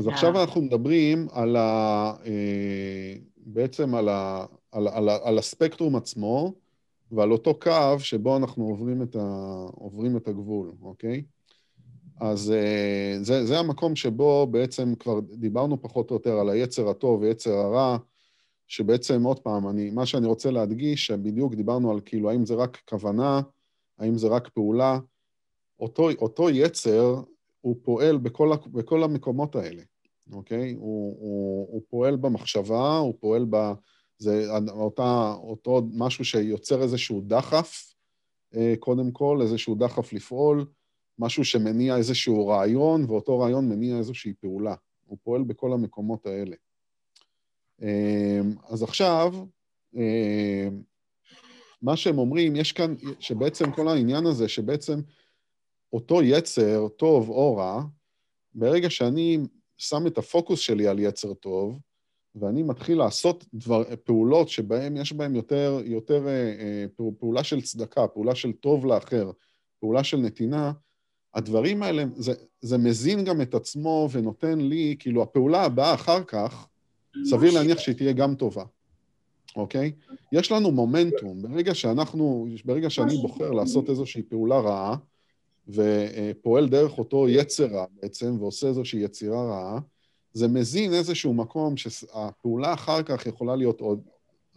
אז עכשיו אנחנו מדברים על ה... בעצם על, ה... על, על, על הספקטרום עצמו ועל אותו קו שבו אנחנו עוברים את, ה... עוברים את הגבול, אוקיי? אז uh, זה, זה המקום שבו בעצם כבר דיברנו פחות או יותר על היצר הטוב ויצר הרע, שבעצם, עוד פעם, אני, מה שאני רוצה להדגיש, שבדיוק דיברנו על כאילו, האם זה רק כוונה, האם זה רק פעולה, אותו, אותו יצר, הוא פועל בכל, בכל המקומות האלה, אוקיי? הוא, הוא, הוא פועל במחשבה, הוא פועל ב... זה אותה, אותו משהו שיוצר איזשהו דחף, אה, קודם כל, איזשהו דחף לפעול, משהו שמניע איזשהו רעיון, ואותו רעיון מניע איזושהי פעולה. הוא פועל בכל המקומות האלה. אה, אז עכשיו, אה, מה שהם אומרים, יש כאן, שבעצם כל העניין הזה, שבעצם אותו יצר, טוב או רע, ברגע שאני שם את הפוקוס שלי על יצר טוב, ואני מתחיל לעשות דבר, פעולות שבהן יש בהן יותר, יותר אה, פעולה של צדקה, פעולה של טוב לאחר, פעולה של נתינה, הדברים האלה, זה, זה מזין גם את עצמו ונותן לי, כאילו, הפעולה הבאה אחר כך, סביר להניח שהיא תהיה גם טובה, אוקיי? יש לנו מומנטום. ברגע שאנחנו, ברגע שאני בוחר לעשות איזושהי פעולה רעה, ופועל דרך אותו יצר רע בעצם, ועושה איזושהי יצירה רעה, זה מזין איזשהו מקום שהפעולה אחר כך יכולה להיות עוד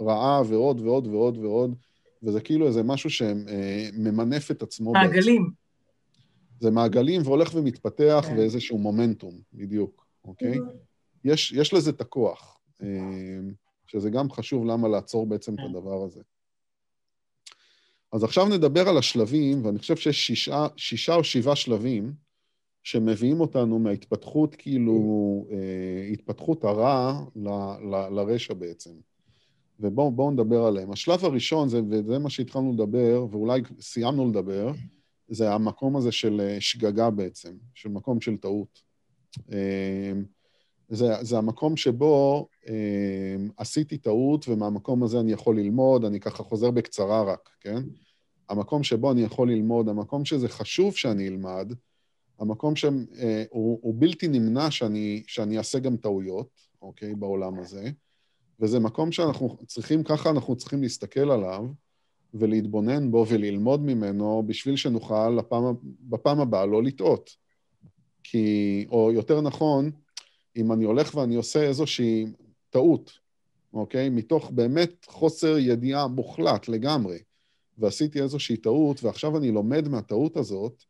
רעה ועוד ועוד ועוד ועוד, וזה כאילו איזה משהו שממנף את עצמו. מעגלים. בעצם. זה מעגלים והולך ומתפתח כן. ואיזשהו מומנטום, בדיוק, אוקיי? יש, יש לזה את הכוח, אה, שזה גם חשוב למה לעצור בעצם את כן. הדבר הזה. אז עכשיו נדבר על השלבים, ואני חושב שיש שישה, שישה או שבעה שלבים שמביאים אותנו מההתפתחות, כאילו, אה, התפתחות הרע ל, ל, לרשע בעצם. ובואו נדבר עליהם. השלב הראשון, זה, וזה מה שהתחלנו לדבר, ואולי סיימנו לדבר, זה המקום הזה של אה, שגגה בעצם, של מקום של טעות. אה, זה, זה המקום שבו אה, עשיתי טעות, ומהמקום הזה אני יכול ללמוד, אני ככה חוזר בקצרה רק, כן? המקום שבו אני יכול ללמוד, המקום שזה חשוב שאני אלמד, המקום שהוא בלתי נמנע שאני, שאני אעשה גם טעויות, אוקיי, בעולם הזה, וזה מקום שאנחנו צריכים, ככה אנחנו צריכים להסתכל עליו, ולהתבונן בו וללמוד ממנו בשביל שנוכל לפעם, בפעם הבאה לא לטעות. כי, או יותר נכון, אם אני הולך ואני עושה איזושהי טעות, אוקיי? מתוך באמת חוסר ידיעה מוחלט לגמרי, ועשיתי איזושהי טעות, ועכשיו אני לומד מהטעות הזאת,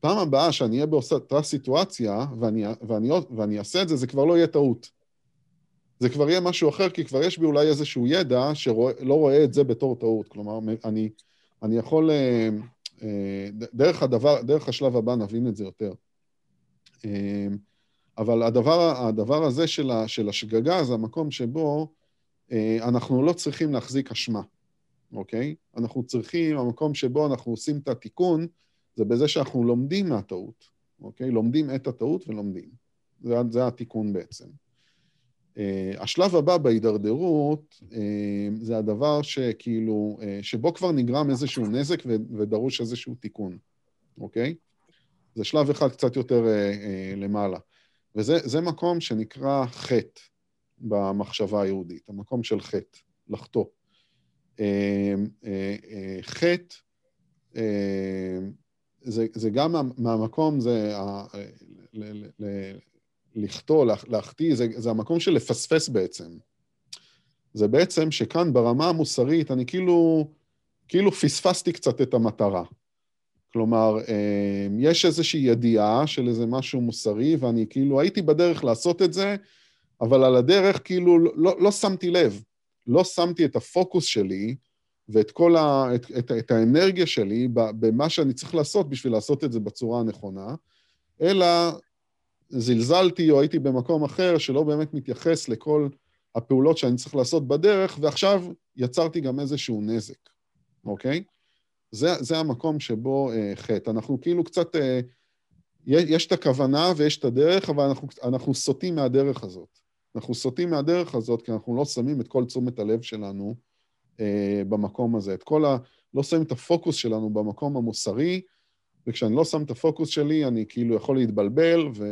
פעם הבאה שאני אהיה באותה סיטואציה ואני, ואני, ואני אעשה את זה, זה כבר לא יהיה טעות. זה כבר יהיה משהו אחר, כי כבר יש בי אולי איזשהו ידע שלא רואה את זה בתור טעות. כלומר, אני, אני יכול, אה, אה, דרך הדבר, דרך השלב הבא נבין את זה יותר. אה, אבל הדבר, הדבר הזה של, של השגגה זה המקום שבו אנחנו לא צריכים להחזיק אשמה, אוקיי? אנחנו צריכים, המקום שבו אנחנו עושים את התיקון, זה בזה שאנחנו לומדים מהטעות, אוקיי? לומדים את הטעות ולומדים. זה, זה התיקון בעצם. Uh, השלב הבא בהידרדרות uh, זה הדבר שכאילו, uh, שבו כבר נגרם איזשהו נזק ודרוש איזשהו תיקון, אוקיי? זה שלב אחד קצת יותר uh, uh, למעלה. וזה מקום שנקרא חטא במחשבה היהודית, המקום של חטא, לחטוא. Uh, uh, uh, חטא, uh, זה, זה גם מהמקום, זה... Uh, ל, ל, ל, לכתוב, להחטיא, זה, זה המקום של לפספס בעצם. זה בעצם שכאן ברמה המוסרית אני כאילו, כאילו פספסתי קצת את המטרה. כלומר, אה, יש איזושהי ידיעה של איזה משהו מוסרי, ואני כאילו הייתי בדרך לעשות את זה, אבל על הדרך כאילו לא, לא שמתי לב. לא שמתי את הפוקוס שלי ואת כל ה... את, את, את האנרגיה שלי במה שאני צריך לעשות בשביל לעשות את זה בצורה הנכונה, אלא זלזלתי או הייתי במקום אחר שלא באמת מתייחס לכל הפעולות שאני צריך לעשות בדרך, ועכשיו יצרתי גם איזשהו נזק, אוקיי? זה, זה המקום שבו אה, חטא. אנחנו כאילו קצת, אה, יש את הכוונה ויש את הדרך, אבל אנחנו, אנחנו סוטים מהדרך הזאת. אנחנו סוטים מהדרך הזאת כי אנחנו לא שמים את כל תשומת הלב שלנו אה, במקום הזה. את כל ה... לא שמים את הפוקוס שלנו במקום המוסרי, וכשאני לא שם את הפוקוס שלי, אני כאילו יכול להתבלבל ו,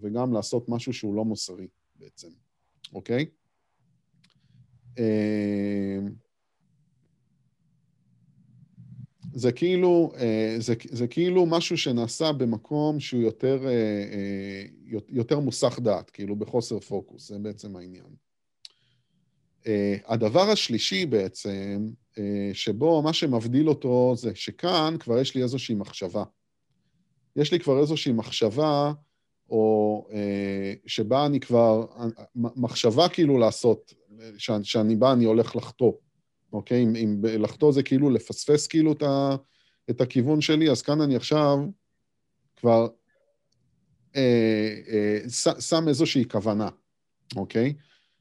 וגם לעשות משהו שהוא לא מוסרי בעצם, אוקיי? אה, זה כאילו, אה, זה, זה כאילו משהו שנעשה במקום שהוא יותר, אה, יותר מוסך דעת, כאילו בחוסר פוקוס, זה בעצם העניין. הדבר השלישי בעצם, שבו מה שמבדיל אותו זה שכאן כבר יש לי איזושהי מחשבה. יש לי כבר איזושהי מחשבה, או אה, שבה אני כבר, מחשבה כאילו לעשות, שאני בא, אני הולך לחטוא, אוקיי? אם, אם לחטוא זה כאילו לפספס כאילו את, ה, את הכיוון שלי, אז כאן אני עכשיו כבר אה, אה, שם איזושהי כוונה, אוקיי?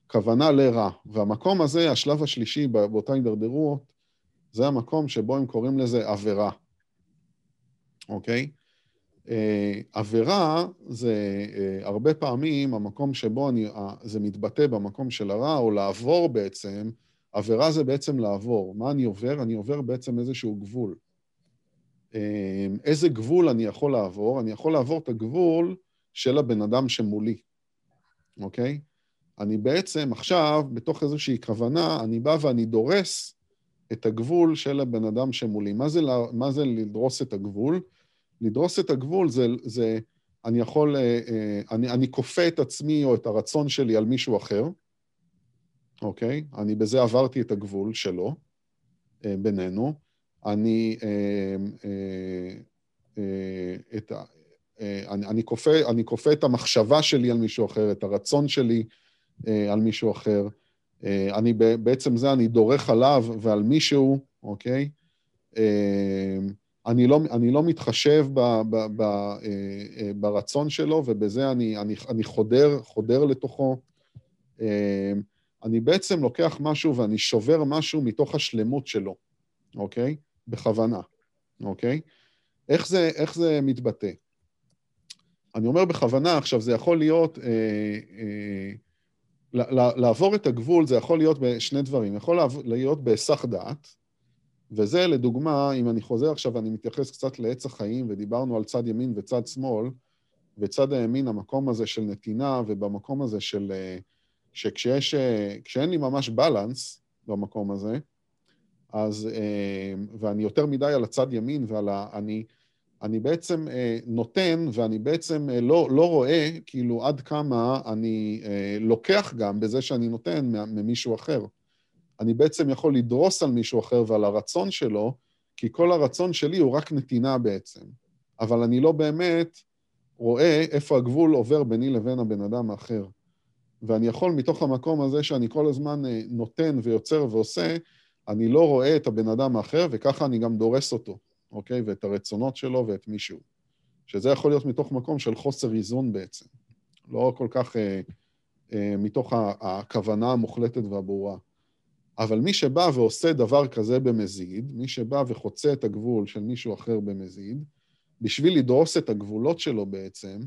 כוונה לרע. והמקום הזה, השלב השלישי באותה הידרדרות, זה המקום שבו הם קוראים לזה עבירה, אוקיי? אה, עבירה זה אה, הרבה פעמים המקום שבו אני, זה מתבטא במקום של הרע, או לעבור בעצם, עבירה זה בעצם לעבור. מה אני עובר? אני עובר בעצם איזשהו גבול. אה, איזה גבול אני יכול לעבור? אני יכול לעבור את הגבול של הבן אדם שמולי, אוקיי? אני בעצם עכשיו, בתוך איזושהי כוונה, אני בא ואני דורס את הגבול של הבן אדם שמולי. מה זה, מה זה לדרוס את הגבול? לדרוס את הגבול זה, זה אני יכול, אה, אה, אני, אני כופה את עצמי או את הרצון שלי על מישהו אחר, אוקיי? אני בזה עברתי את הגבול שלו, אה, בינינו. אני, את, אני, אני, כופה, אני כופה את המחשבה שלי על מישהו אחר, את הרצון שלי על מישהו אחר. אני בעצם זה, אני דורך עליו ועל מישהו, אוקיי? אני לא, אני לא מתחשב ב, ב, ב, אה, אה, ברצון שלו, ובזה אני, אני, אני חודר, חודר לתוכו. אני בעצם לוקח משהו ואני שובר משהו מתוך השלמות שלו, אוקיי? בכוונה, אוקיי? איך זה, איך זה מתבטא? אני אומר בכוונה, עכשיו זה יכול להיות, אה, אה, לעבור את הגבול זה יכול להיות בשני דברים. יכול להיות בהיסח דעת, וזה לדוגמה, אם אני חוזר עכשיו ואני מתייחס קצת לעץ החיים, ודיברנו על צד ימין וצד שמאל, וצד הימין, המקום הזה של נתינה, ובמקום הזה של... אה, שכשיש... אה, כשאין לי ממש בלנס במקום הזה, אז... אה, ואני יותר מדי על הצד ימין ועל ה... אני, אני בעצם נותן, ואני בעצם לא, לא רואה כאילו עד כמה אני לוקח גם בזה שאני נותן ממישהו אחר. אני בעצם יכול לדרוס על מישהו אחר ועל הרצון שלו, כי כל הרצון שלי הוא רק נתינה בעצם. אבל אני לא באמת רואה איפה הגבול עובר ביני לבין הבן אדם האחר. ואני יכול מתוך המקום הזה שאני כל הזמן אה, נותן ויוצר ועושה, אני לא רואה את הבן אדם האחר, וככה אני גם דורס אותו, אוקיי? ואת הרצונות שלו ואת מישהו. שזה יכול להיות מתוך מקום של חוסר איזון בעצם. לא כל כך אה, אה, מתוך הכוונה המוחלטת והברורה. אבל מי שבא ועושה דבר כזה במזיד, מי שבא וחוצה את הגבול של מישהו אחר במזיד, בשביל לדרוס את הגבולות שלו בעצם,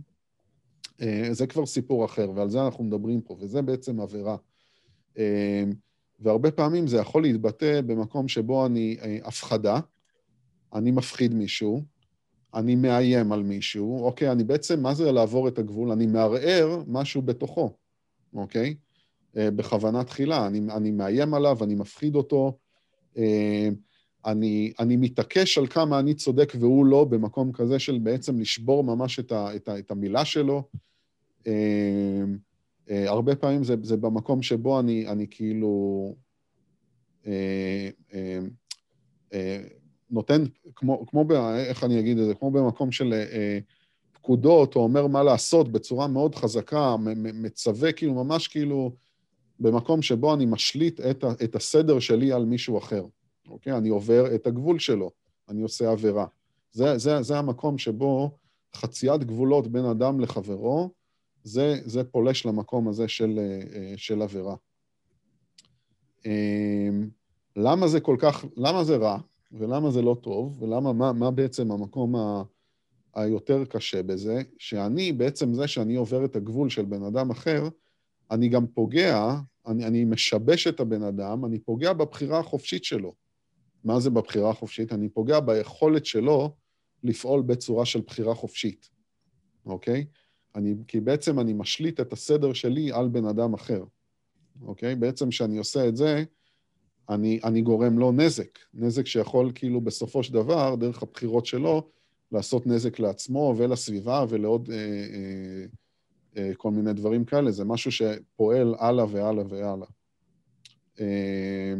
זה כבר סיפור אחר, ועל זה אנחנו מדברים פה, וזה בעצם עבירה. אה, והרבה פעמים זה יכול להתבטא במקום שבו אני אה, הפחדה, אני מפחיד מישהו, אני מאיים על מישהו, אוקיי, אני בעצם, מה זה לעבור את הגבול? אני מערער משהו בתוכו, אוקיי? אה, בכוונה תחילה. אני, אני מאיים עליו, אני מפחיד אותו, אה, אני, אני מתעקש על כמה אני צודק והוא לא, במקום כזה של בעצם לשבור ממש את, ה, את, ה, את המילה שלו. אה, הרבה פעמים זה, זה במקום שבו אני, אני כאילו נותן, כמו, כמו איך אני אגיד את זה, כמו במקום של פקודות, או אומר מה לעשות בצורה מאוד חזקה, מצווה כאילו, ממש כאילו, במקום שבו אני משליט את, את הסדר שלי על מישהו אחר, אוקיי? אני עובר את הגבול שלו, אני עושה עבירה. זה, זה, זה המקום שבו חציית גבולות בין אדם לחברו, זה, זה פולש למקום הזה של, אה, של עבירה. אמ, למה זה כל כך, למה זה רע, ולמה זה לא טוב, ולמה, מה, מה בעצם המקום ה, היותר קשה בזה? שאני, בעצם זה שאני עובר את הגבול של בן אדם אחר, אני גם פוגע, אני, אני משבש את הבן אדם, אני פוגע בבחירה החופשית שלו. מה זה בבחירה החופשית? אני פוגע ביכולת שלו לפעול בצורה של בחירה חופשית, אוקיי? אני, כי בעצם אני משליט את הסדר שלי על בן אדם אחר, אוקיי? בעצם כשאני עושה את זה, אני, אני גורם לו נזק. נזק שיכול כאילו בסופו של דבר, דרך הבחירות שלו, לעשות נזק לעצמו ולסביבה ולעוד אה, אה, אה, כל מיני דברים כאלה. זה משהו שפועל הלאה והלאה והלאה. אה,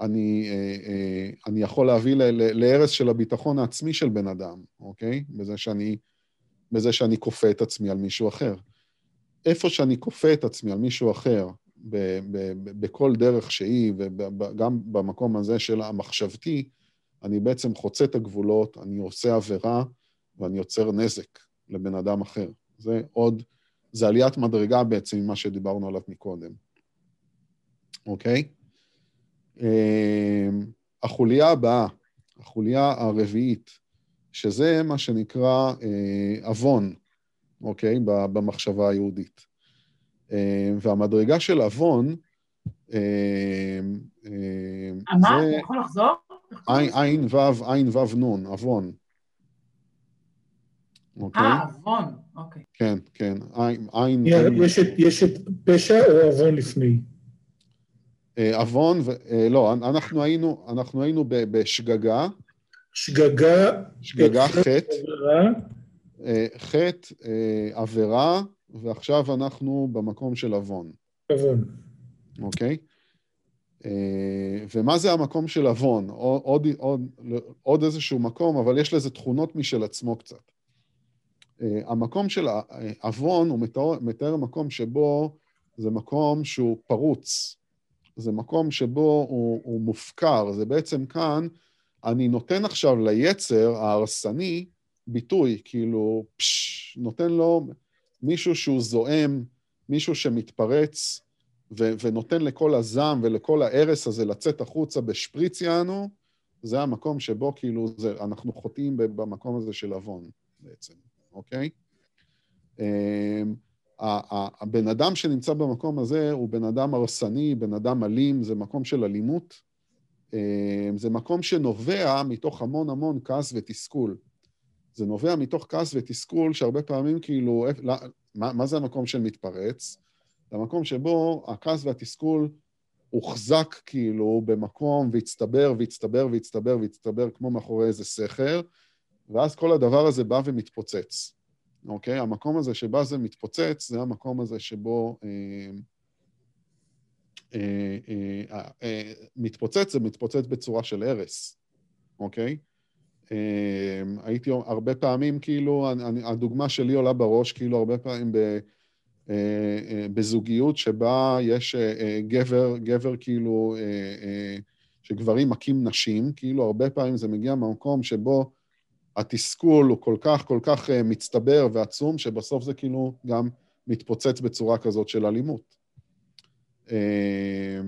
אני, אה, אה, אני יכול להביא להרס של הביטחון העצמי של בן אדם, אוקיי? בזה שאני, בזה שאני כופה את עצמי על מישהו אחר. איפה שאני כופה את עצמי על מישהו אחר, ב, ב, ב, בכל דרך שהיא, וגם במקום הזה של המחשבתי, אני בעצם חוצה את הגבולות, אני עושה עבירה ואני יוצר נזק לבן אדם אחר. זה עוד, זה עליית מדרגה בעצם ממה שדיברנו עליו מקודם, אוקיי? אמ, החוליה הבאה, החוליה הרביעית, שזה מה שנקרא אה, עוון, אוקיי? במחשבה היהודית. אמ, והמדרגה של עוון, אמ, מה? אתה יכול לחזור? עין וו, עין וו נון, עוון. אוקיי? אה, עוון, אוקיי. כן, כן, עין... יש את פשע או עוון לפני? אה, עוון, אה, לא, אנחנו היינו, אנחנו היינו בשגגה. שגגה. שגגה, חטא. אה, חטא, עבירה, ועכשיו אנחנו במקום של עוון. עוון. אוקיי? ומה זה המקום של עוון? עוד, עוד, עוד איזשהו מקום, אבל יש לזה תכונות משל עצמו קצת. המקום של עוון, הוא מתאר, מתאר מקום שבו זה מקום שהוא פרוץ, זה מקום שבו הוא, הוא מופקר, זה בעצם כאן, אני נותן עכשיו ליצר ההרסני ביטוי, כאילו, פש, נותן לו מישהו שהוא זועם, מישהו שמתפרץ, ו, ונותן לכל הזעם ולכל ההרס הזה לצאת החוצה בשפריץ יענו, זה המקום שבו כאילו זה, אנחנו חוטאים במקום הזה של עוון בעצם, אוקיי? אמ, הבן אדם שנמצא במקום הזה הוא בן אדם הרסני, בן אדם אלים, זה מקום של אלימות. אה, זה מקום שנובע מתוך המון המון כעס ותסכול. זה נובע מתוך כעס ותסכול שהרבה פעמים כאילו, לא, מה, מה זה המקום של מתפרץ? זה המקום שבו הכעס והתסכול הוחזק כאילו במקום והצטבר והצטבר והצטבר והצטבר כמו מאחורי איזה סכר, ואז כל הדבר הזה בא ומתפוצץ. אוקיי? המקום הזה שבה זה מתפוצץ, זה המקום הזה שבו אה, מתפוצץ, זה מתפוצץ בצורה של הרס, אוקיי? אה, הייתי הרבה פעמים, כאילו, הדוגמה שלי עולה בראש, כאילו, הרבה פעמים ב... אה, אה, בזוגיות שבה יש אה, גבר, גבר כאילו, שגברים מכים נשים, כאילו הרבה פעמים זה מגיע מהמקום שבו התסכול הוא כל כך, כל כך אה, מצטבר ועצום, שבסוף זה כאילו גם מתפוצץ בצורה כזאת של אלימות. אה,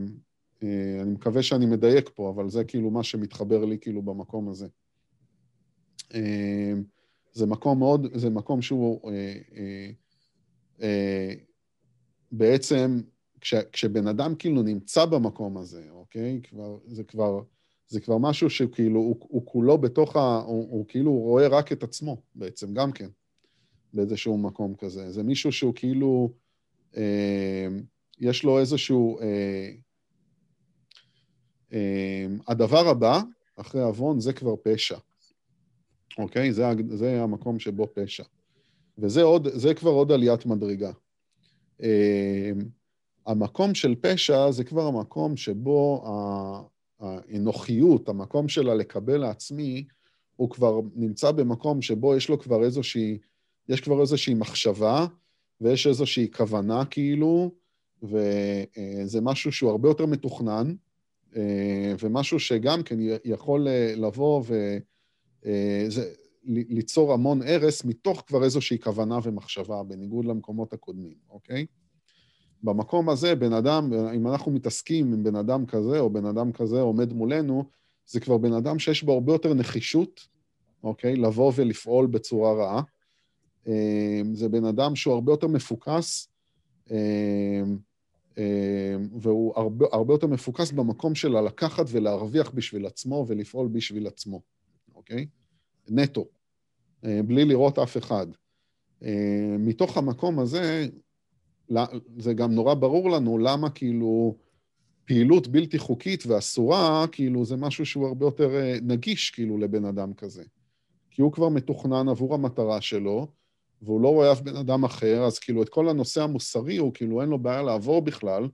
אה, אני מקווה שאני מדייק פה, אבל זה כאילו מה שמתחבר לי כאילו במקום הזה. זה מקום מאוד, זה מקום שהוא בעצם, כש, כשבן אדם כאילו נמצא במקום הזה, אוקיי? כבר, זה כבר... זה כבר משהו שכאילו, הוא, הוא כולו בתוך ה... הוא, הוא כאילו רואה רק את עצמו בעצם, גם כן, באיזשהו מקום כזה. זה מישהו שהוא כאילו, אה, יש לו איזשהו... אה, אה, הדבר הבא, אחרי עוון, זה כבר פשע, אוקיי? זה, זה המקום שבו פשע. וזה עוד, זה כבר עוד עליית מדרגה. אה, המקום של פשע זה כבר המקום שבו האנוכיות, המקום שלה לקבל לעצמי, הוא כבר נמצא במקום שבו יש לו כבר איזושהי, יש כבר איזושהי מחשבה, ויש איזושהי כוונה כאילו, וזה משהו שהוא הרבה יותר מתוכנן, ומשהו שגם כן יכול לבוא וליצור המון הרס מתוך כבר איזושהי כוונה ומחשבה, בניגוד למקומות הקודמים, אוקיי? במקום הזה, בן אדם, אם אנחנו מתעסקים עם בן אדם כזה, או בן אדם כזה עומד מולנו, זה כבר בן אדם שיש בו הרבה יותר נחישות, אוקיי? לבוא ולפעול בצורה רעה. זה בן אדם שהוא הרבה יותר מפוקס, והוא הרבה, הרבה יותר מפוקס במקום של לקחת ולהרוויח בשביל עצמו ולפעול בשביל עצמו, אוקיי? נטו. אה, בלי לראות אף אחד. אה, מתוך המקום הזה, זה גם נורא ברור לנו למה כאילו פעילות בלתי חוקית ואסורה, כאילו זה משהו שהוא הרבה יותר אה, נגיש כאילו לבן אדם כזה. כי הוא כבר מתוכנן עבור המטרה שלו, והוא לא רואה אף בן אדם אחר, אז כאילו את כל הנושא המוסרי הוא כאילו אין לו בעיה לעבור בכלל,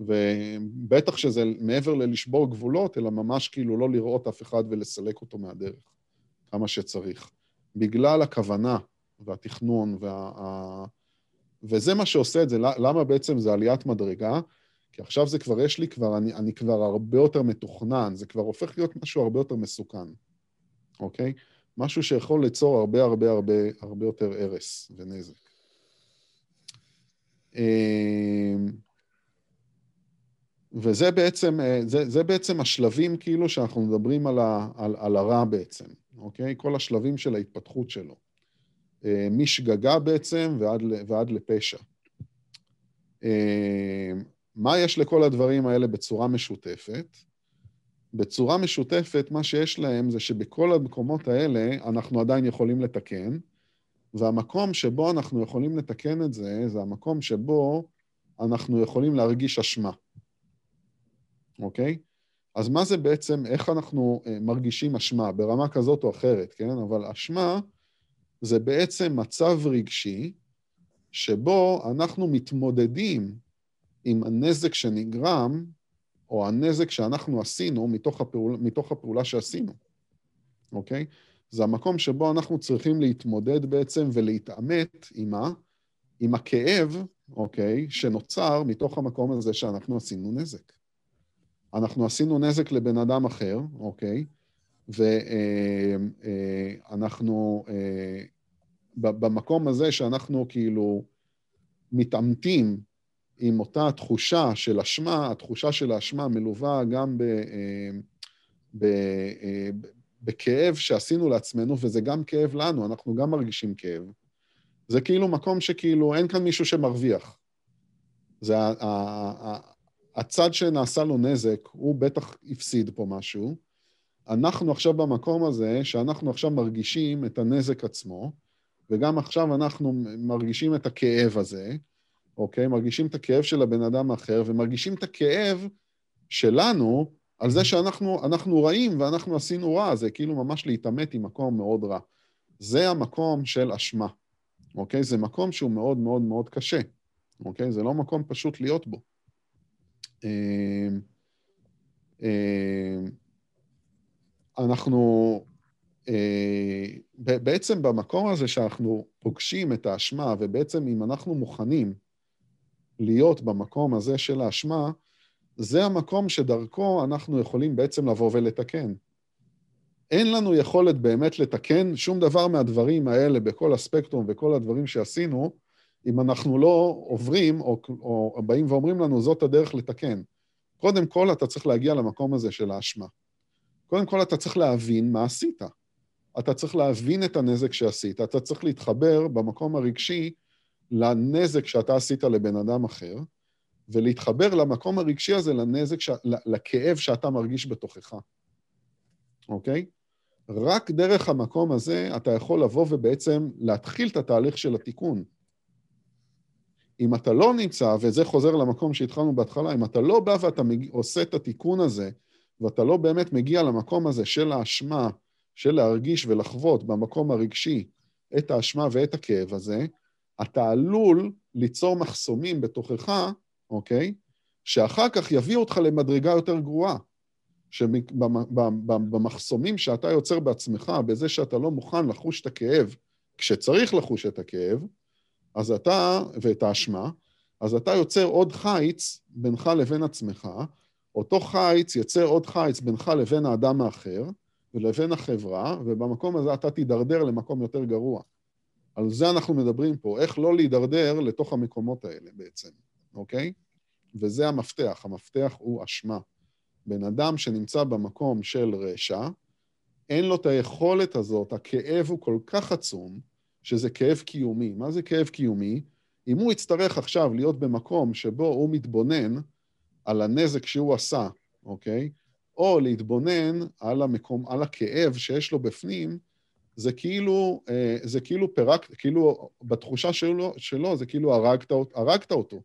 ובטח שזה מעבר ללשבור גבולות, אלא ממש כאילו לא לראות אף אחד ולסלק אותו מהדרך, כמה שצריך. בגלל הכוונה והתכנון וה... וזה מה שעושה את זה, למה בעצם זה עליית מדרגה? כי עכשיו זה כבר, יש לי כבר, אני, אני כבר הרבה יותר מתוכנן, זה כבר הופך להיות משהו הרבה יותר מסוכן, אוקיי? משהו שיכול ליצור הרבה הרבה הרבה הרבה יותר הרס ונזק. אמ, וזה בעצם, זה, זה בעצם השלבים כאילו שאנחנו מדברים על, ה, על, על הרע בעצם, אוקיי? כל השלבים של ההתפתחות שלו. אה, משגגה בעצם ועד, ועד לפשע. אה, מה יש לכל הדברים האלה בצורה משותפת? בצורה משותפת, מה שיש להם זה שבכל המקומות האלה אנחנו עדיין יכולים לתקן, והמקום שבו אנחנו יכולים לתקן את זה, זה המקום שבו אנחנו יכולים להרגיש אשמה, אוקיי? אז מה זה בעצם, איך אנחנו אה, מרגישים אשמה, ברמה כזאת או אחרת, כן? אבל אשמה זה בעצם מצב רגשי שבו אנחנו מתמודדים עם הנזק שנגרם, או הנזק שאנחנו עשינו מתוך, הפעול, מתוך הפעולה שעשינו, אוקיי? זה המקום שבו אנחנו צריכים להתמודד בעצם ולהתעמת עם, ה, עם הכאב, אוקיי, שנוצר מתוך המקום הזה שאנחנו עשינו נזק. אנחנו עשינו נזק לבן אדם אחר, אוקיי? ואנחנו, אה, אה, במקום הזה שאנחנו כאילו מתעמתים עם אותה תחושה של אשמה, התחושה של האשמה מלווה גם ב, אה, ב, בכאב שעשינו לעצמנו, וזה גם כאב לנו, אנחנו גם מרגישים כאב. זה כאילו מקום שכאילו אין כאן מישהו שמרוויח. זה הצד שנעשה לו נזק, הוא בטח הפסיד פה משהו. אנחנו עכשיו במקום הזה, שאנחנו עכשיו מרגישים את הנזק עצמו, וגם עכשיו אנחנו מרגישים את הכאב הזה, אוקיי? מרגישים את הכאב של הבן אדם האחר, ומרגישים את הכאב שלנו על זה שאנחנו רעים ואנחנו עשינו רע, זה כאילו ממש להתעמת עם מקום מאוד רע. זה המקום של אשמה, אוקיי? זה מקום שהוא מאוד מאוד מאוד קשה, אוקיי? זה לא מקום פשוט להיות בו. אמ, אמ, אנחנו אה, בעצם במקום הזה שאנחנו פוגשים את האשמה, ובעצם אם אנחנו מוכנים להיות במקום הזה של האשמה, זה המקום שדרכו אנחנו יכולים בעצם לבוא ולתקן. אין לנו יכולת באמת לתקן שום דבר מהדברים האלה בכל הספקטרום וכל הדברים שעשינו, אם אנחנו לא עוברים או, או באים ואומרים לנו, זאת הדרך לתקן. קודם כל, אתה צריך להגיע למקום הזה של האשמה. קודם כל, אתה צריך להבין מה עשית. אתה צריך להבין את הנזק שעשית, אתה צריך להתחבר במקום הרגשי לנזק שאתה עשית לבן אדם אחר, ולהתחבר למקום הרגשי הזה, לנזק, ש... לכאב שאתה מרגיש בתוכך, אוקיי? רק דרך המקום הזה אתה יכול לבוא ובעצם להתחיל את התהליך של התיקון. אם אתה לא נמצא, וזה חוזר למקום שהתחלנו בהתחלה, אם אתה לא בא ואתה מג... עושה את התיקון הזה, ואתה לא באמת מגיע למקום הזה של האשמה, של להרגיש ולחוות במקום הרגשי את האשמה ואת הכאב הזה, אתה עלול ליצור מחסומים בתוכך, אוקיי? שאחר כך יביאו אותך למדרגה יותר גרועה. שבמחסומים שאתה יוצר בעצמך, בזה שאתה לא מוכן לחוש את הכאב כשצריך לחוש את הכאב, אז אתה, ואת האשמה, אז אתה יוצר עוד חיץ בינך לבין עצמך, אותו חיץ יצר עוד חיץ בינך לבין האדם האחר ולבין החברה, ובמקום הזה אתה תידרדר למקום יותר גרוע. על זה אנחנו מדברים פה, איך לא להידרדר לתוך המקומות האלה בעצם, אוקיי? וזה המפתח, המפתח הוא אשמה. בן אדם שנמצא במקום של רשע, אין לו את היכולת הזאת, הכאב הוא כל כך עצום, שזה כאב קיומי. מה זה כאב קיומי? אם הוא יצטרך עכשיו להיות במקום שבו הוא מתבונן על הנזק שהוא עשה, אוקיי? או להתבונן על, המקום, על הכאב שיש לו בפנים, זה כאילו, אה, זה כאילו פירק, כאילו, בתחושה שלו, שלו זה כאילו הרגת, הרגת אותו.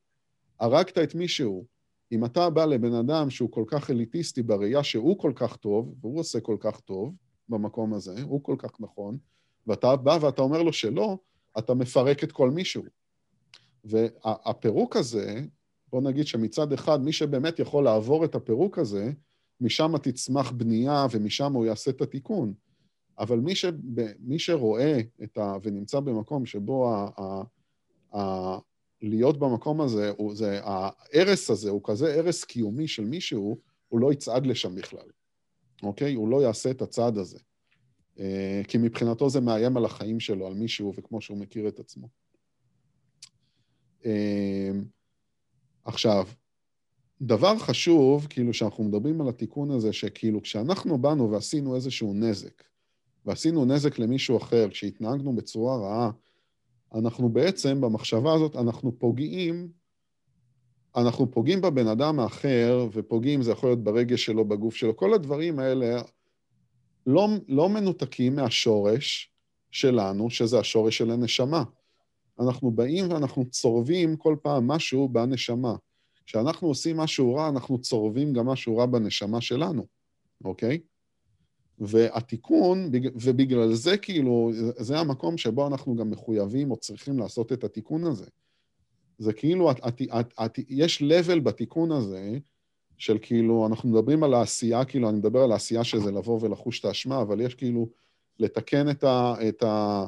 הרגת את מי שהוא. אם אתה בא לבן אדם שהוא כל כך אליטיסטי בראייה שהוא כל כך טוב, והוא עושה כל כך טוב במקום הזה, הוא כל כך נכון, ואתה בא ואתה אומר לו שלא, אתה מפרק את כל מישהו. והפירוק הזה, בוא נגיד שמצד אחד, מי שבאמת יכול לעבור את הפירוק הזה, משם תצמח בנייה ומשם הוא יעשה את התיקון. אבל מי, ש, מי שרואה את ה... ונמצא במקום שבו ה, ה, ה, להיות במקום הזה, הוא, זה, ההרס הזה הוא כזה הרס קיומי של מישהו, הוא לא יצעד לשם בכלל, אוקיי? הוא לא יעשה את הצעד הזה. אה, כי מבחינתו זה מאיים על החיים שלו, על מישהו, וכמו שהוא מכיר את עצמו. אה, עכשיו, דבר חשוב, כאילו, שאנחנו מדברים על התיקון הזה, שכאילו, כשאנחנו באנו ועשינו איזשהו נזק, ועשינו נזק למישהו אחר, כשהתנהגנו בצורה רעה, אנחנו בעצם, במחשבה הזאת, אנחנו פוגעים, אנחנו פוגעים בבן אדם האחר, ופוגעים, זה יכול להיות ברגש שלו, בגוף שלו, כל הדברים האלה לא, לא מנותקים מהשורש שלנו, שזה השורש של הנשמה. אנחנו באים ואנחנו צורבים כל פעם משהו בנשמה. כשאנחנו עושים משהו רע, אנחנו צורבים גם משהו רע בנשמה שלנו, אוקיי? והתיקון, ובגלל זה כאילו, זה המקום שבו אנחנו גם מחויבים או צריכים לעשות את התיקון הזה. זה כאילו, את, את, את, את, יש level בתיקון הזה, של כאילו, אנחנו מדברים על העשייה, כאילו, אני מדבר על העשייה שזה לבוא ולחוש את האשמה, אבל יש כאילו לתקן את ה... את ה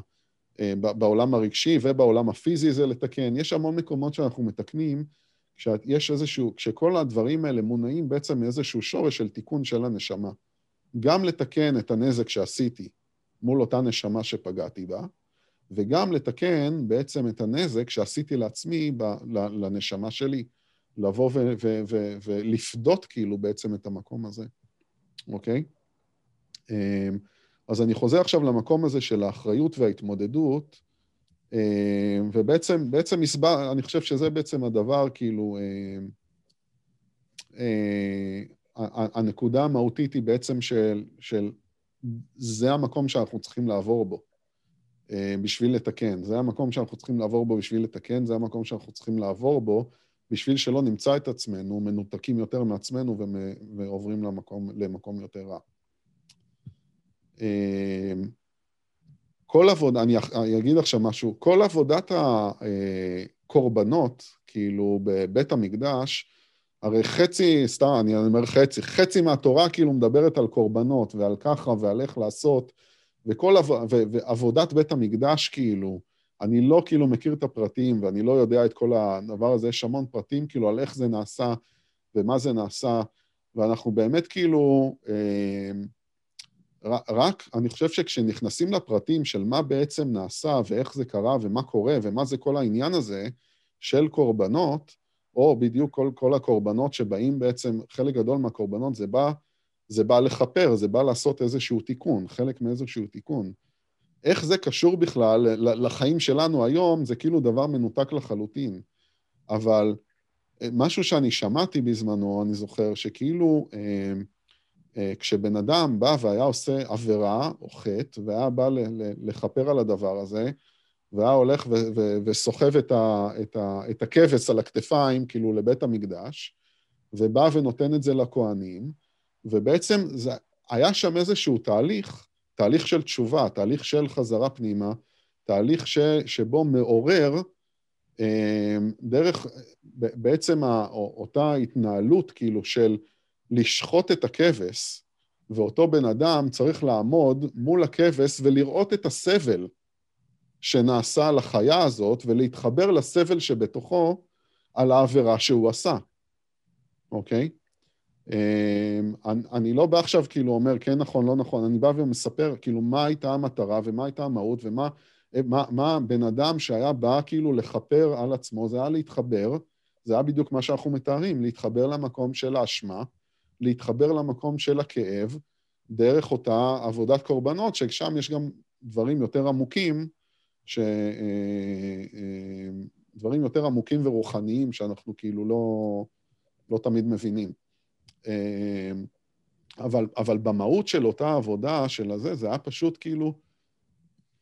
אה, בעולם הרגשי ובעולם הפיזי זה לתקן. יש המון מקומות שאנחנו מתקנים, כשיש איזשהו, כשכל הדברים האלה מונעים בעצם מאיזשהו שורש של תיקון של הנשמה. גם לתקן את הנזק שעשיתי מול אותה נשמה שפגעתי בה, וגם לתקן בעצם את הנזק שעשיתי לעצמי ב, לנשמה שלי. לבוא ו- ו- ו- ולפדות כאילו בעצם את המקום הזה, אוקיי? אמ, אז אני חוזר עכשיו למקום הזה של האחריות וההתמודדות, אמ, ובעצם, בעצם הסבר, אני חושב שזה בעצם הדבר, כאילו, אמ, הנקודה המהותית היא בעצם של, של זה המקום שאנחנו צריכים לעבור בו אה, בשביל לתקן. זה המקום שאנחנו צריכים לעבור בו בשביל לתקן, זה המקום שאנחנו צריכים לעבור בו בשביל שלא נמצא את עצמנו מנותקים יותר מעצמנו ועוברים למקום, למקום יותר רע. אמ, כל עבודה, אני אגיד עכשיו משהו, כל עבודת הקורבנות, כאילו בבית המקדש, הרי חצי, סתם, אני אומר חצי, חצי מהתורה כאילו מדברת על קורבנות ועל ככה ועל איך לעשות, וכל עב, ועבודת בית המקדש כאילו, אני לא כאילו מכיר את הפרטים ואני לא יודע את כל הדבר הזה, יש המון פרטים כאילו על איך זה נעשה ומה זה נעשה, ואנחנו באמת כאילו, אה, רק, אני חושב שכשנכנסים לפרטים של מה בעצם נעשה ואיך זה קרה ומה קורה ומה זה כל העניין הזה של קורבנות, או בדיוק כל, כל הקורבנות שבאים בעצם, חלק גדול מהקורבנות זה בא, זה בא לכפר, זה בא לעשות איזשהו תיקון, חלק מאיזשהו תיקון. איך זה קשור בכלל לחיים שלנו היום, זה כאילו דבר מנותק לחלוטין. אבל אה, משהו שאני שמעתי בזמנו, אני זוכר, שכאילו אה, אה, כשבן אדם בא והיה עושה עבירה או חטא, והיה בא לכפר על הדבר הזה, והיה הולך וסוחב את, את, את הכבש על הכתפיים, כאילו, לבית המקדש, ובא ונותן את זה לכהנים, ובעצם זה, היה שם איזשהו תהליך תהליך של תשובה, תהליך של חזרה פנימה, תהליך ש, שבו מעורר אה, דרך, בעצם אותה התנהלות כאילו של לשחוט את הכבש, ואותו בן אדם צריך לעמוד מול הכבש ולראות את הסבל שנעשה לחיה הזאת, ולהתחבר לסבל שבתוכו על העבירה שהוא עשה, אוקיי? אמ, אני לא בא עכשיו כאילו אומר כן נכון, לא נכון, אני בא ומספר כאילו מה הייתה המטרה ומה הייתה המהות ומה מה, מה בן אדם שהיה בא כאילו לכפר על עצמו, זה היה להתחבר, זה היה בדיוק מה שאנחנו מתארים, להתחבר למקום של האשמה, להתחבר למקום של הכאב, דרך אותה עבודת קורבנות, ששם יש גם דברים יותר עמוקים, ש... אה, אה, יותר עמוקים ורוחניים שאנחנו כאילו לא, לא תמיד מבינים. אמ, אבל, אבל במהות של אותה עבודה, של הזה, זה היה פשוט כאילו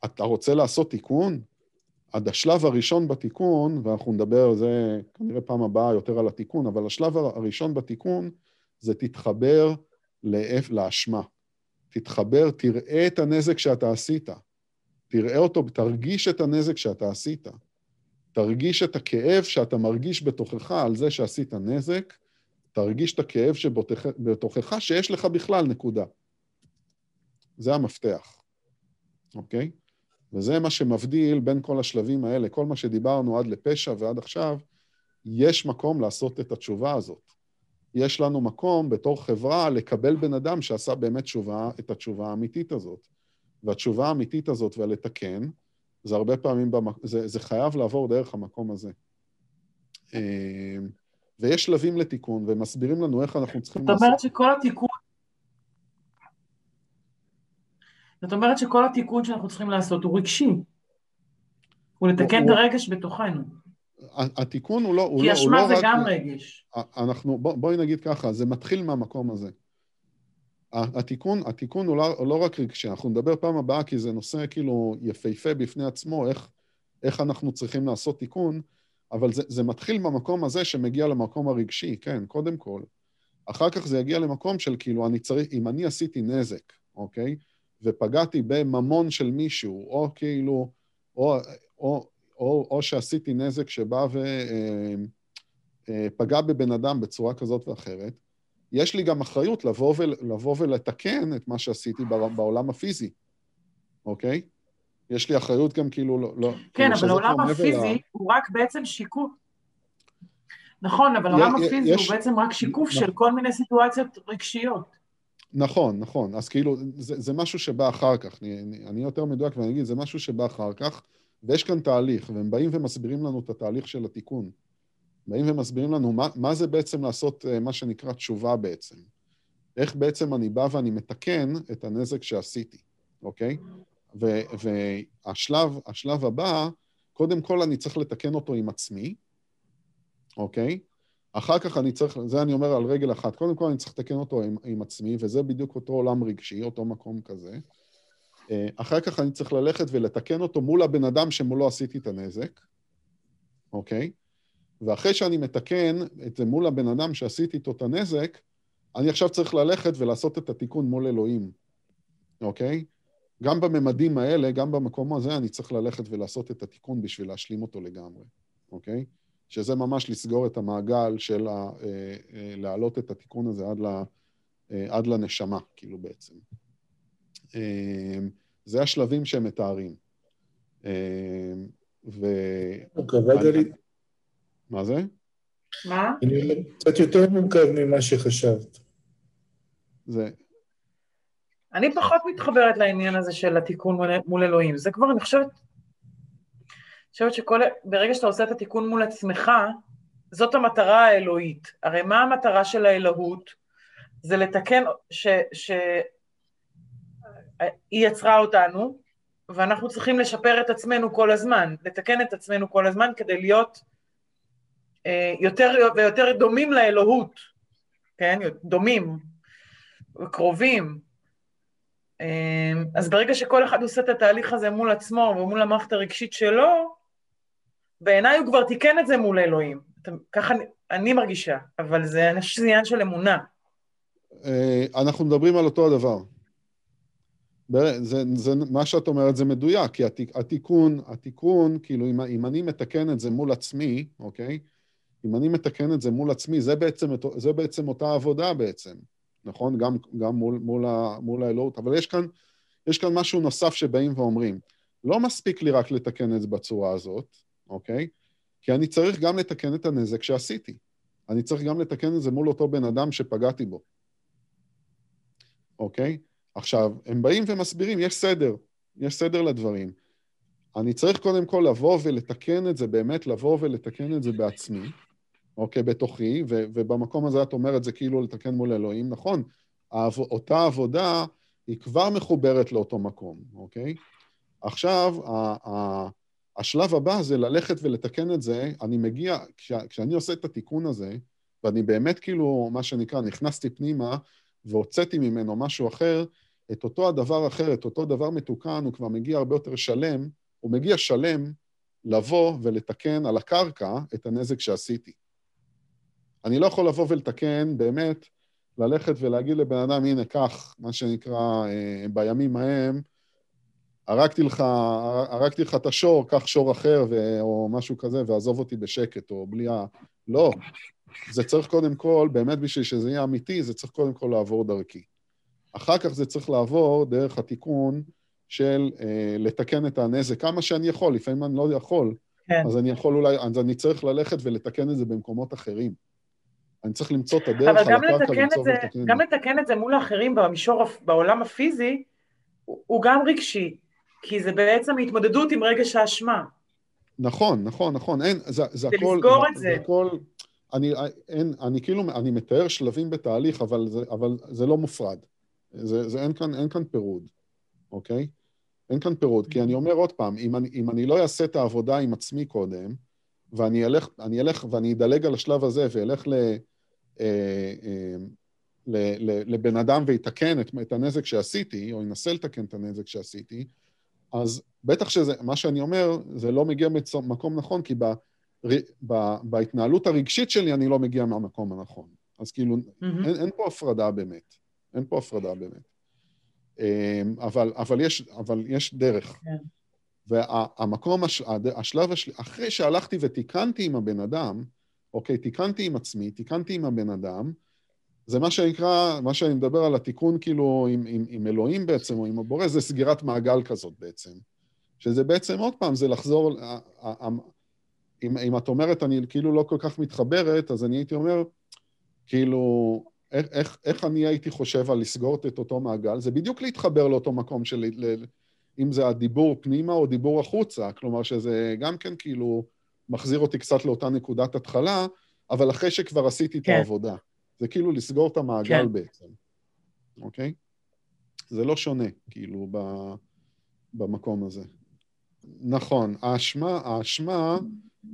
אתה רוצה לעשות תיקון? עד השלב הראשון בתיקון, ואנחנו נדבר על זה כנראה פעם הבאה יותר על התיקון, אבל השלב הראשון בתיקון זה תתחבר לאף, לאשמה. תתחבר, תראה את הנזק שאתה עשית. תראה אותו, תרגיש את הנזק שאתה עשית. תרגיש את הכאב שאתה מרגיש בתוכך על זה שעשית נזק, תרגיש את הכאב שבתוכך שיש לך בכלל, נקודה. זה המפתח, אוקיי? וזה מה שמבדיל בין כל השלבים האלה, כל מה שדיברנו עד לפשע ועד עכשיו, יש מקום לעשות את התשובה הזאת. יש לנו מקום בתור חברה לקבל בן אדם שעשה באמת תשובה, את התשובה האמיתית הזאת. והתשובה האמיתית הזאת ולתקן, זה הרבה פעמים, במק... זה, זה חייב לעבור דרך המקום הזה. אמ, ויש שלבים לתיקון, ומסבירים לנו איך אנחנו צריכים לעשות... זאת אומרת שכל התיקון... זאת אומרת שכל התיקון שאנחנו צריכים לעשות הוא רגשי. הוא לתקן את הרגש בתוכנו. התיקון הוא לא... כי אשמה לא, זה רק... גם רגש. אנחנו, בוא, בואי נגיד ככה, זה מתחיל מהמקום הזה. התיקון, התיקון הוא לא, לא רק רגשי, אנחנו נדבר פעם הבאה כי זה נושא כאילו יפהפה בפני עצמו, איך, איך אנחנו צריכים לעשות תיקון, אבל זה, זה מתחיל במקום הזה שמגיע למקום הרגשי, כן, קודם כל. אחר כך זה יגיע למקום של כאילו, אני צריך, אם אני עשיתי נזק, אוקיי? ופגעתי בממון של מישהו, או כאילו, או, או, או, או שעשיתי נזק שבא ופגע אה, אה, בבן אדם בצורה כזאת ואחרת, יש לי גם אחריות לבוא, ול, לבוא ולתקן את מה שעשיתי בעולם הפיזי, אוקיי? יש לי אחריות גם כאילו לא... לא כן, כאילו אבל העולם הפיזי לה... הוא רק בעצם שיקוף. נכון, אבל העולם הפיזי יש... הוא בעצם רק שיקוף של כל מיני סיטואציות רגשיות. נכון, נכון. אז כאילו, זה, זה משהו שבא אחר כך. אני, אני, אני יותר מדויק ואני אגיד, זה משהו שבא אחר כך, ויש כאן תהליך, והם באים ומסבירים לנו את התהליך של התיקון. באים ומסבירים לנו מה, מה זה בעצם לעשות אה, מה שנקרא תשובה בעצם. איך בעצם אני בא ואני מתקן את הנזק שעשיתי, אוקיי? ו, והשלב השלב הבא, קודם כל אני צריך לתקן אותו עם עצמי, אוקיי? אחר כך אני צריך, זה אני אומר על רגל אחת, קודם כל אני צריך לתקן אותו עם, עם עצמי, וזה בדיוק אותו עולם רגשי, אותו מקום כזה. אה, אחר כך אני צריך ללכת ולתקן אותו מול הבן אדם שמולו עשיתי את הנזק, אוקיי? ואחרי שאני מתקן את זה מול הבן אדם שעשיתי איתו את הנזק, אני עכשיו צריך ללכת ולעשות את התיקון מול אלוהים, אוקיי? גם בממדים האלה, גם במקום הזה, אני צריך ללכת ולעשות את התיקון בשביל להשלים אותו לגמרי, אוקיי? שזה ממש לסגור את המעגל של ה, אה, אה, להעלות את התיקון הזה עד, ל, אה, עד לנשמה, כאילו בעצם. אה, זה השלבים שהם מתארים. אה, ו... אוקיי, אני, מה זה? מה? קצת יותר מורכב ממה שחשבת. זה... אני פחות מתחברת לעניין הזה של התיקון מול אלוהים. זה כבר, אני חושבת, אני חושבת שכל, ברגע שאתה עושה את התיקון מול עצמך, זאת המטרה האלוהית. הרי מה המטרה של האלוהות? זה לתקן, ש... ש... היא יצרה אותנו, ואנחנו צריכים לשפר את עצמנו כל הזמן, לתקן את עצמנו כל הזמן כדי להיות יותר ויותר דומים לאלוהות, כן? דומים, קרובים. אה, אז ברגע שכל אחד עושה את התהליך הזה מול עצמו ומול המערכת הרגשית שלו, בעיניי הוא כבר תיקן את זה מול אלוהים. ככה אני, אני מרגישה, אבל זה, עניין של אמונה. אה, אנחנו מדברים על אותו הדבר. זה, זה, מה שאת אומרת זה מדויק, כי התיקון, התיקון, כאילו אם, אם אני מתקן את זה מול עצמי, אוקיי? אם אני מתקן את זה מול עצמי, זה בעצם, זה בעצם אותה עבודה בעצם, נכון? גם, גם מול, מול, ה, מול האלוהות. אבל יש כאן, יש כאן משהו נוסף שבאים ואומרים, לא מספיק לי רק לתקן את זה בצורה הזאת, אוקיי? כי אני צריך גם לתקן את הנזק שעשיתי. אני צריך גם לתקן את זה מול אותו בן אדם שפגעתי בו, אוקיי? עכשיו, הם באים ומסבירים, יש סדר, יש סדר לדברים. אני צריך קודם כל לבוא ולתקן את זה, באמת לבוא ולתקן את זה בעצמי, אוקיי, בתוכי, ו- ובמקום הזה את אומרת זה כאילו לתקן מול אלוהים, נכון, העב- אותה עבודה היא כבר מחוברת לאותו מקום, אוקיי? עכשיו, ה- ה- השלב הבא זה ללכת ולתקן את זה, אני מגיע, כש- כשאני עושה את התיקון הזה, ואני באמת כאילו, מה שנקרא, נכנסתי פנימה והוצאתי ממנו משהו אחר, את אותו הדבר אחר, את אותו דבר מתוקן, הוא כבר מגיע הרבה יותר שלם, הוא מגיע שלם לבוא ולתקן על הקרקע את הנזק שעשיתי. אני לא יכול לבוא ולתקן, באמת, ללכת ולהגיד לבן אדם, הנה, קח, מה שנקרא, אה, בימים ההם, הרגתי לך, הרגתי לך את השור, קח שור אחר, ו... או משהו כזה, ועזוב אותי בשקט, או בלי ה... לא. זה צריך קודם כל, באמת בשביל שזה יהיה אמיתי, זה צריך קודם כל לעבור דרכי. אחר כך זה צריך לעבור דרך התיקון של אה, לתקן את הנזק כמה שאני יכול, לפעמים אני לא יכול, כן. אז אני יכול אולי, אז אני צריך ללכת ולתקן את זה במקומות אחרים. אני צריך למצוא את הדרך על הקרקע למצוא ולתקן. גם לתקן את זה מול האחרים במישור, בעולם הפיזי, הוא גם רגשי, כי זה בעצם התמודדות עם רגש האשמה. נכון, נכון, נכון, אין, זה, זה הכל... זה לסגור את זה. זה הכל, אני, אין, אני כאילו, אני מתאר שלבים בתהליך, אבל זה, אבל זה לא מופרד. זה, זה אין, כאן, אין כאן פירוד, אוקיי? אין כאן פירוד, כי אני אומר עוד פעם, אם אני, אם אני לא אעשה את העבודה עם עצמי קודם, ואני אלך, אני אלך ואני אדלג על השלב הזה ואלך ל, אה, אה, ל, ל, לבן אדם ויתקן את, את הנזק שעשיתי, או ינסה לתקן את הנזק שעשיתי, אז בטח שזה, מה שאני אומר, זה לא מגיע ממקום נכון, כי ב, ב, בהתנהלות הרגשית שלי אני לא מגיע מהמקום הנכון. אז כאילו, mm-hmm. אין, אין פה הפרדה באמת. אין פה הפרדה באמת. אמ, אבל, אבל, יש, אבל יש דרך. כן. והמקום, הש, השלב השל... אחרי שהלכתי ותיקנתי עם הבן אדם, אוקיי, תיקנתי עם עצמי, תיקנתי עם הבן אדם, זה מה שנקרא, מה שאני מדבר על התיקון כאילו עם, עם, עם אלוהים בעצם, או עם הבורא, זה סגירת מעגל כזאת בעצם. שזה בעצם, עוד פעם, זה לחזור, אם, אם את אומרת, אני כאילו לא כל כך מתחברת, אז אני הייתי אומר, כאילו, איך, איך, איך אני הייתי חושב על לסגור את אותו מעגל? זה בדיוק להתחבר לאותו מקום של... אם זה הדיבור פנימה או דיבור החוצה, כלומר שזה גם כן כאילו מחזיר אותי קצת לאותה נקודת התחלה, אבל אחרי שכבר עשיתי כן. את העבודה. זה כאילו לסגור את המעגל כן. בעצם, אוקיי? זה לא שונה, כאילו, ב, במקום הזה. נכון, האשמה, האשמה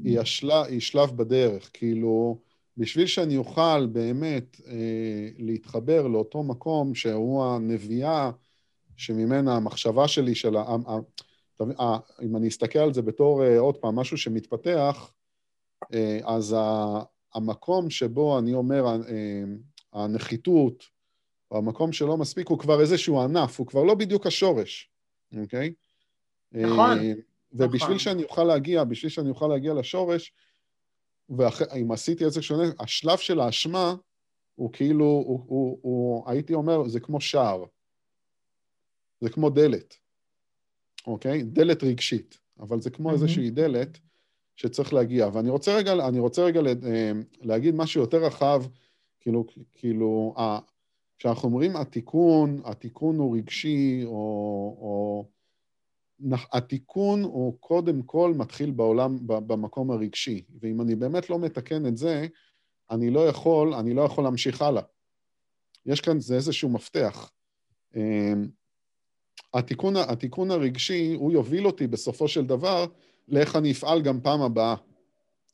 היא, השל, היא שלב בדרך, כאילו, בשביל שאני אוכל באמת אה, להתחבר לאותו מקום שהוא הנביאה שממנה המחשבה שלי, של ה... ה, אם אני אסתכל על זה בתור, אה, עוד פעם, משהו שמתפתח, אה, אז המקום שבו אני אומר, אה, הנחיתות, או המקום שלא מספיק, הוא כבר איזשהו ענף, הוא כבר לא בדיוק השורש, אוקיי? נכון. ובשביל נכון. שאני אוכל להגיע, בשביל שאני אוכל להגיע לשורש, ואם עשיתי איזה שונה, השלב של האשמה הוא כאילו, הוא, הוא, הוא, הייתי אומר, זה כמו שער. זה כמו דלת, אוקיי? דלת רגשית, אבל זה כמו mm-hmm. איזושהי דלת שצריך להגיע. ואני רוצה רגע, רוצה רגע אה, להגיד משהו יותר רחב, כאילו, כאילו, כשאנחנו אומרים התיקון, התיקון הוא רגשי, או, או התיקון הוא קודם כל מתחיל בעולם, במקום הרגשי, ואם אני באמת לא מתקן את זה, אני לא יכול, אני לא יכול להמשיך הלאה. יש כאן, זה איזשהו מפתח. התיקון, התיקון הרגשי, הוא יוביל אותי בסופו של דבר לאיך אני אפעל גם פעם הבאה,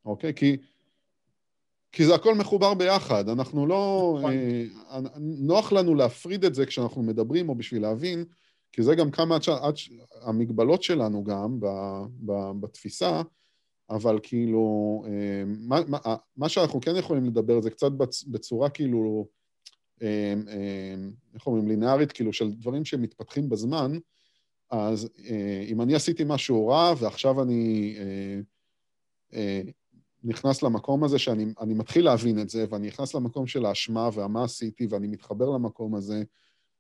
אוקיי? כי, כי זה הכל מחובר ביחד, אנחנו לא... נכון. אה, נוח לנו להפריד את זה כשאנחנו מדברים, או בשביל להבין, כי זה גם כמה עד, עד המגבלות שלנו גם ב, ב, בתפיסה, אבל כאילו, אה, מה, מה, מה שאנחנו כן יכולים לדבר זה קצת בצורה כאילו, איך אומרים, לינארית, כאילו, של דברים שמתפתחים בזמן, אז אם אני עשיתי משהו רע ועכשיו אני נכנס למקום הזה שאני מתחיל להבין את זה, ואני נכנס למקום של האשמה והמה עשיתי, ואני מתחבר למקום הזה,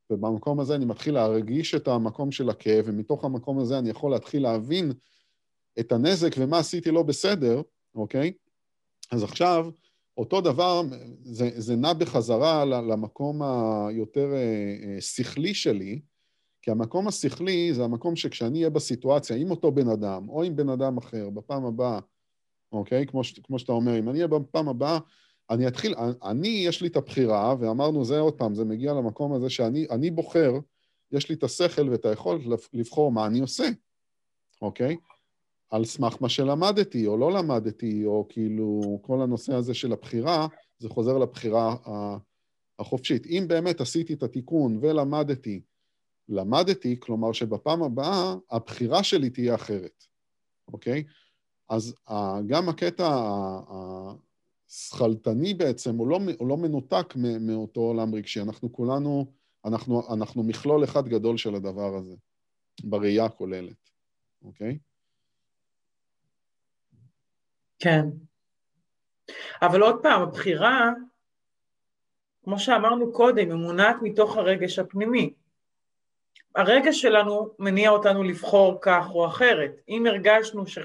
ובמקום הזה אני מתחיל להרגיש את המקום של הכאב, ומתוך המקום הזה אני יכול להתחיל להבין את הנזק ומה עשיתי לא בסדר, אוקיי? אז עכשיו, אותו דבר, זה, זה נע בחזרה למקום היותר אה, אה, שכלי שלי, כי המקום השכלי זה המקום שכשאני אהיה בסיטואציה עם אותו בן אדם, או עם בן אדם אחר, בפעם הבאה, אוקיי? כמו, ש, כמו שאתה אומר, אם אני אהיה בפעם הבאה, אני אתחיל, אני, יש לי את הבחירה, ואמרנו, זה עוד פעם, זה מגיע למקום הזה שאני בוחר, יש לי את השכל ואת היכולת לבחור מה אני עושה, אוקיי? על סמך מה שלמדתי או לא למדתי, או כאילו כל הנושא הזה של הבחירה, זה חוזר לבחירה החופשית. אם באמת עשיתי את התיקון ולמדתי למדתי, כלומר שבפעם הבאה הבחירה שלי תהיה אחרת, אוקיי? אז גם הקטע השכלתני בעצם, הוא לא, הוא לא מנותק מאותו עולם רגשי. אנחנו כולנו, אנחנו, אנחנו מכלול אחד גדול של הדבר הזה, בראייה הכוללת, אוקיי? כן. אבל עוד פעם, הבחירה, כמו שאמרנו קודם, היא מונעת מתוך הרגש הפנימי. הרגש שלנו מניע אותנו לבחור כך או אחרת. אם הרגשנו ש...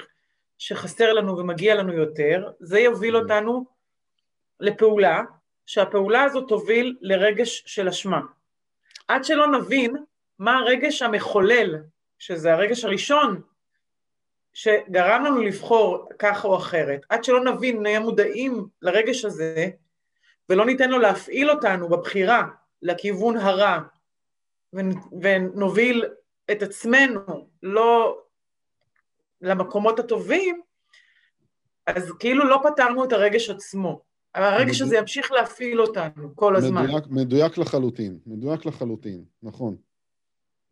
שחסר לנו ומגיע לנו יותר, זה יוביל אותנו לפעולה, שהפעולה הזאת תוביל לרגש של אשמה. עד שלא נבין מה הרגש המחולל, שזה הרגש הראשון שגרם לנו לבחור כך או אחרת, עד שלא נבין, נהיה מודעים לרגש הזה, ולא ניתן לו להפעיל אותנו בבחירה לכיוון הרע, ונוביל את עצמנו לא למקומות הטובים, אז כאילו לא פתרנו את הרגש עצמו. אבל הרגש הזה ימשיך להפעיל אותנו כל הזמן. מדויק, מדויק לחלוטין, מדויק לחלוטין, נכון.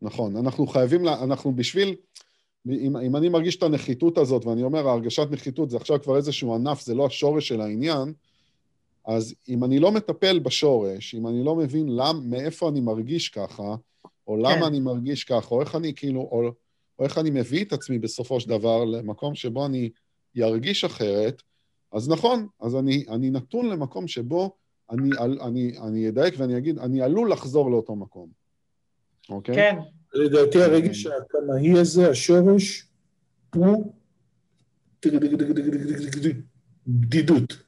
נכון, אנחנו חייבים, לה, אנחנו בשביל, אם, אם אני מרגיש את הנחיתות הזאת, ואני אומר, הרגשת נחיתות זה עכשיו כבר איזשהו ענף, זה לא השורש של העניין, אז אם אני לא מטפל בשורש, אם אני לא מבין למ, מאיפה אני מרגיש ככה, או למה כן. אני מרגיש ככה, או איך אני כאילו, או, או איך אני מביא את עצמי בסופו של דבר למקום שבו אני ירגיש אחרת, אז נכון, אז אני, אני נתון למקום שבו אני, אני, אני אדייק ואני אגיד, אני עלול לחזור לאותו מקום, אוקיי? כן. לדעתי הרגש הקמאי הזה, השורש, הוא בדידות.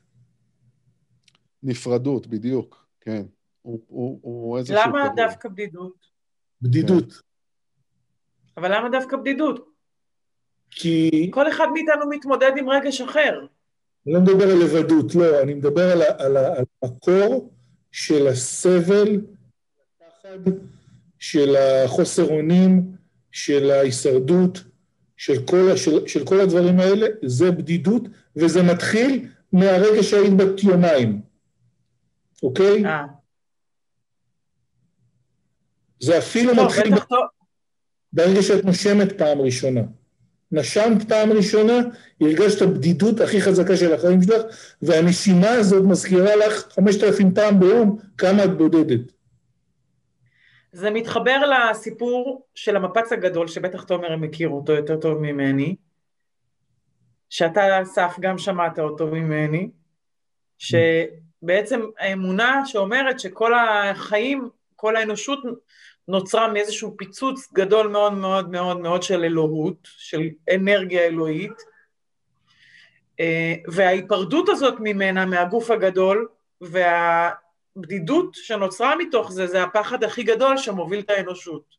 נפרדות, בדיוק, כן. הוא, הוא, הוא איזשהו... למה דווקא בדידות? בדידות. כן. אבל למה דווקא בדידות? כי... כל אחד מאיתנו מתמודד עם רגש אחר. אני לא מדבר על לבדות, לא, אני מדבר על, על, על המקור של הסבל, הפחד, של החוסר אונים, של ההישרדות, של כל, של, של כל הדברים האלה, זה בדידות, וזה מתחיל מהרגע שהיית בת יומיים, אוקיי? אה. זה אפילו לא, מתחיל ב... ברגע שאת נושמת פעם ראשונה. נשמת פעם ראשונה, הרגשת בדידות הכי חזקה של החיים שלך, והנשימה הזאת מזכירה לך חמשת אלפים פעם ביום כמה את בודדת. זה מתחבר לסיפור של המפץ הגדול, שבטח תומר מכיר אותו יותר טוב ממני, שאתה, אסף, גם שמעת אותו ממני, שבעצם האמונה שאומרת שכל החיים, כל האנושות נוצרה מאיזשהו פיצוץ גדול מאוד מאוד מאוד מאוד של אלוהות, של אנרגיה אלוהית, אה, וההיפרדות הזאת ממנה, מהגוף הגדול, והבדידות שנוצרה מתוך זה, זה הפחד הכי גדול שמוביל את האנושות.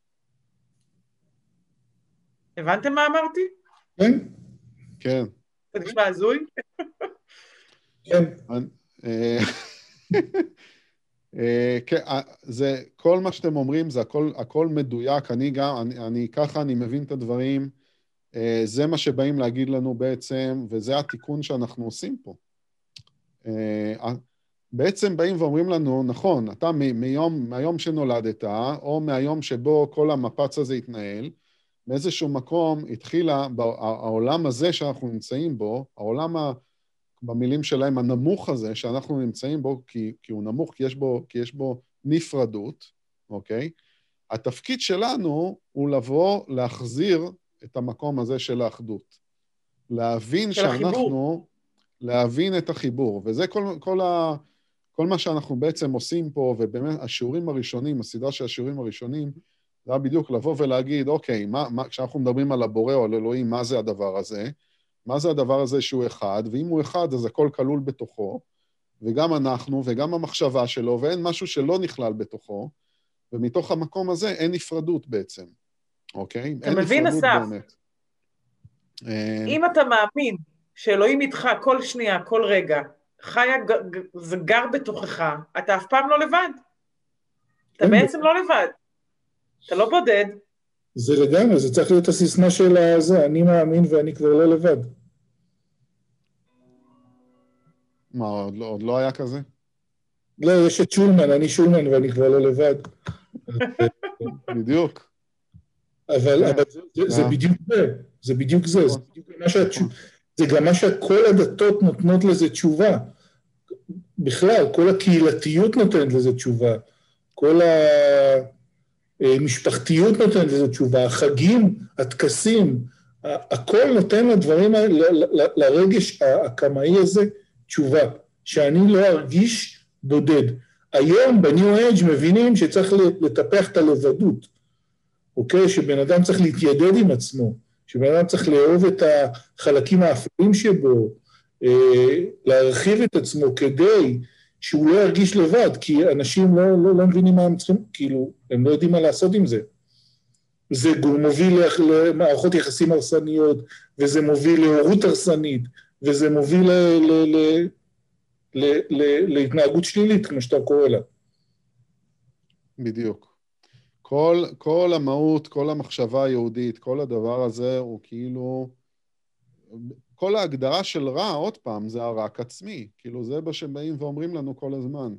הבנתם מה אמרתי? כן. כן. זה נשמע הזוי? כן. אה, כן, אה, זה, כל מה שאתם אומרים זה הכל, הכל מדויק, אני גם, אני, אני ככה אני מבין את הדברים, אה, זה מה שבאים להגיד לנו בעצם, וזה התיקון שאנחנו עושים פה. בעצם באים ואומרים לנו, נכון, אתה מיום, מהיום שנולדת, או מהיום שבו כל המפץ הזה התנהל, באיזשהו מקום התחילה, העולם הזה שאנחנו נמצאים בו, העולם ה... במילים שלהם, הנמוך הזה שאנחנו נמצאים בו, כי, כי הוא נמוך, כי יש, בו, כי יש בו נפרדות, אוקיי? התפקיד שלנו הוא לבוא להחזיר את המקום הזה של האחדות. להבין של שאנחנו... החיבור. להבין את החיבור. וזה כל, כל, ה, כל מה שאנחנו בעצם עושים פה, ובאמת השיעורים הראשונים, הסדרה של השיעורים הראשונים, זה היה בדיוק לבוא ולהגיד, אוקיי, מה, מה, כשאנחנו מדברים על הבורא או על אלוהים, מה זה הדבר הזה? מה זה הדבר הזה שהוא אחד, ואם הוא אחד אז הכל כלול בתוכו, וגם אנחנו וגם המחשבה שלו, ואין משהו שלא נכלל בתוכו, ומתוך המקום הזה אין נפרדות בעצם, אוקיי? אתה מבין, אסף? אם אתה מאמין שאלוהים איתך כל שנייה, כל רגע, חיה, זה גר בתוכך, אתה אף פעם לא לבד. אתה כן. בעצם לא לבד. אתה לא בודד. זה לגמרי, זה צריך להיות הסיסמה של הזה, אני מאמין ואני כבר לא לבד. מה, עוד לא, עוד לא היה כזה? לא, יש את שולמן, אני שולמן ואני כבר לא לבד. בדיוק. אבל, אבל זה, זה, זה בדיוק זה, זה בדיוק זה, זה בדיוק מה שהתשובה, זה גם מה שכל הדתות נותנות לזה תשובה. בכלל, כל הקהילתיות נותנת לזה תשובה, כל המשפחתיות נותנת לזה תשובה, החגים, הטקסים, הכל נותן לדברים האלה, לרגש הקמאי הזה תשובה, שאני לא ארגיש בודד. היום בניו אייג' מבינים שצריך לטפח את הלבדות, אוקיי? שבן אדם צריך להתיידד עם עצמו, שבן אדם צריך לאהוב את החלקים האפלים שבו, אה, להרחיב את עצמו כדי שהוא לא ירגיש לבד, כי אנשים לא, לא, לא מבינים מה הם צריכים, כאילו, הם לא יודעים מה לעשות עם זה. זה מוביל למערכות יחסים הרסניות, וזה מוביל להורות הרסנית, וזה מוביל ל, ל, ל, ל, ל, להתנהגות שלילית, כמו שאתה קורא לה. בדיוק. כל, כל המהות, כל המחשבה היהודית, כל הדבר הזה הוא כאילו... כל ההגדרה של רע, עוד פעם, זה הרק עצמי. כאילו, זה מה שבאים ואומרים לנו כל הזמן.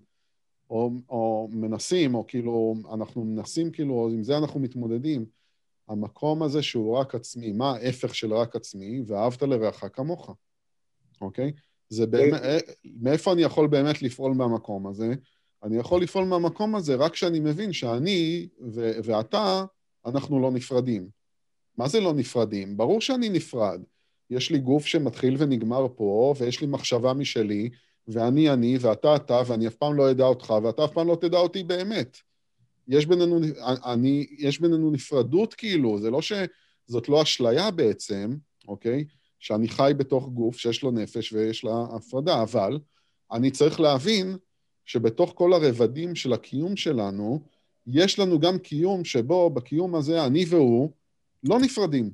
או, או מנסים, או כאילו, אנחנו מנסים, כאילו, או עם זה אנחנו מתמודדים. המקום הזה שהוא רק עצמי, מה ההפך של רק עצמי? ואהבת לרעך כמוך, אוקיי? זה באמת, אה, מאיפה אני יכול באמת לפעול מהמקום הזה? אני יכול לפעול מהמקום הזה רק כשאני מבין שאני ו- ואתה, אנחנו לא נפרדים. מה זה לא נפרדים? ברור שאני נפרד. יש לי גוף שמתחיל ונגמר פה, ויש לי מחשבה משלי, ואני אני, ואתה אתה, ואני אף פעם לא אדע אותך, ואתה אף פעם לא תדע אותי באמת. יש בינינו, אני, יש בינינו נפרדות כאילו, זה לא ש... זאת לא אשליה בעצם, אוקיי? שאני חי בתוך גוף שיש לו נפש ויש לה הפרדה, אבל אני צריך להבין שבתוך כל הרבדים של הקיום שלנו, יש לנו גם קיום שבו, בקיום הזה, אני והוא לא נפרדים.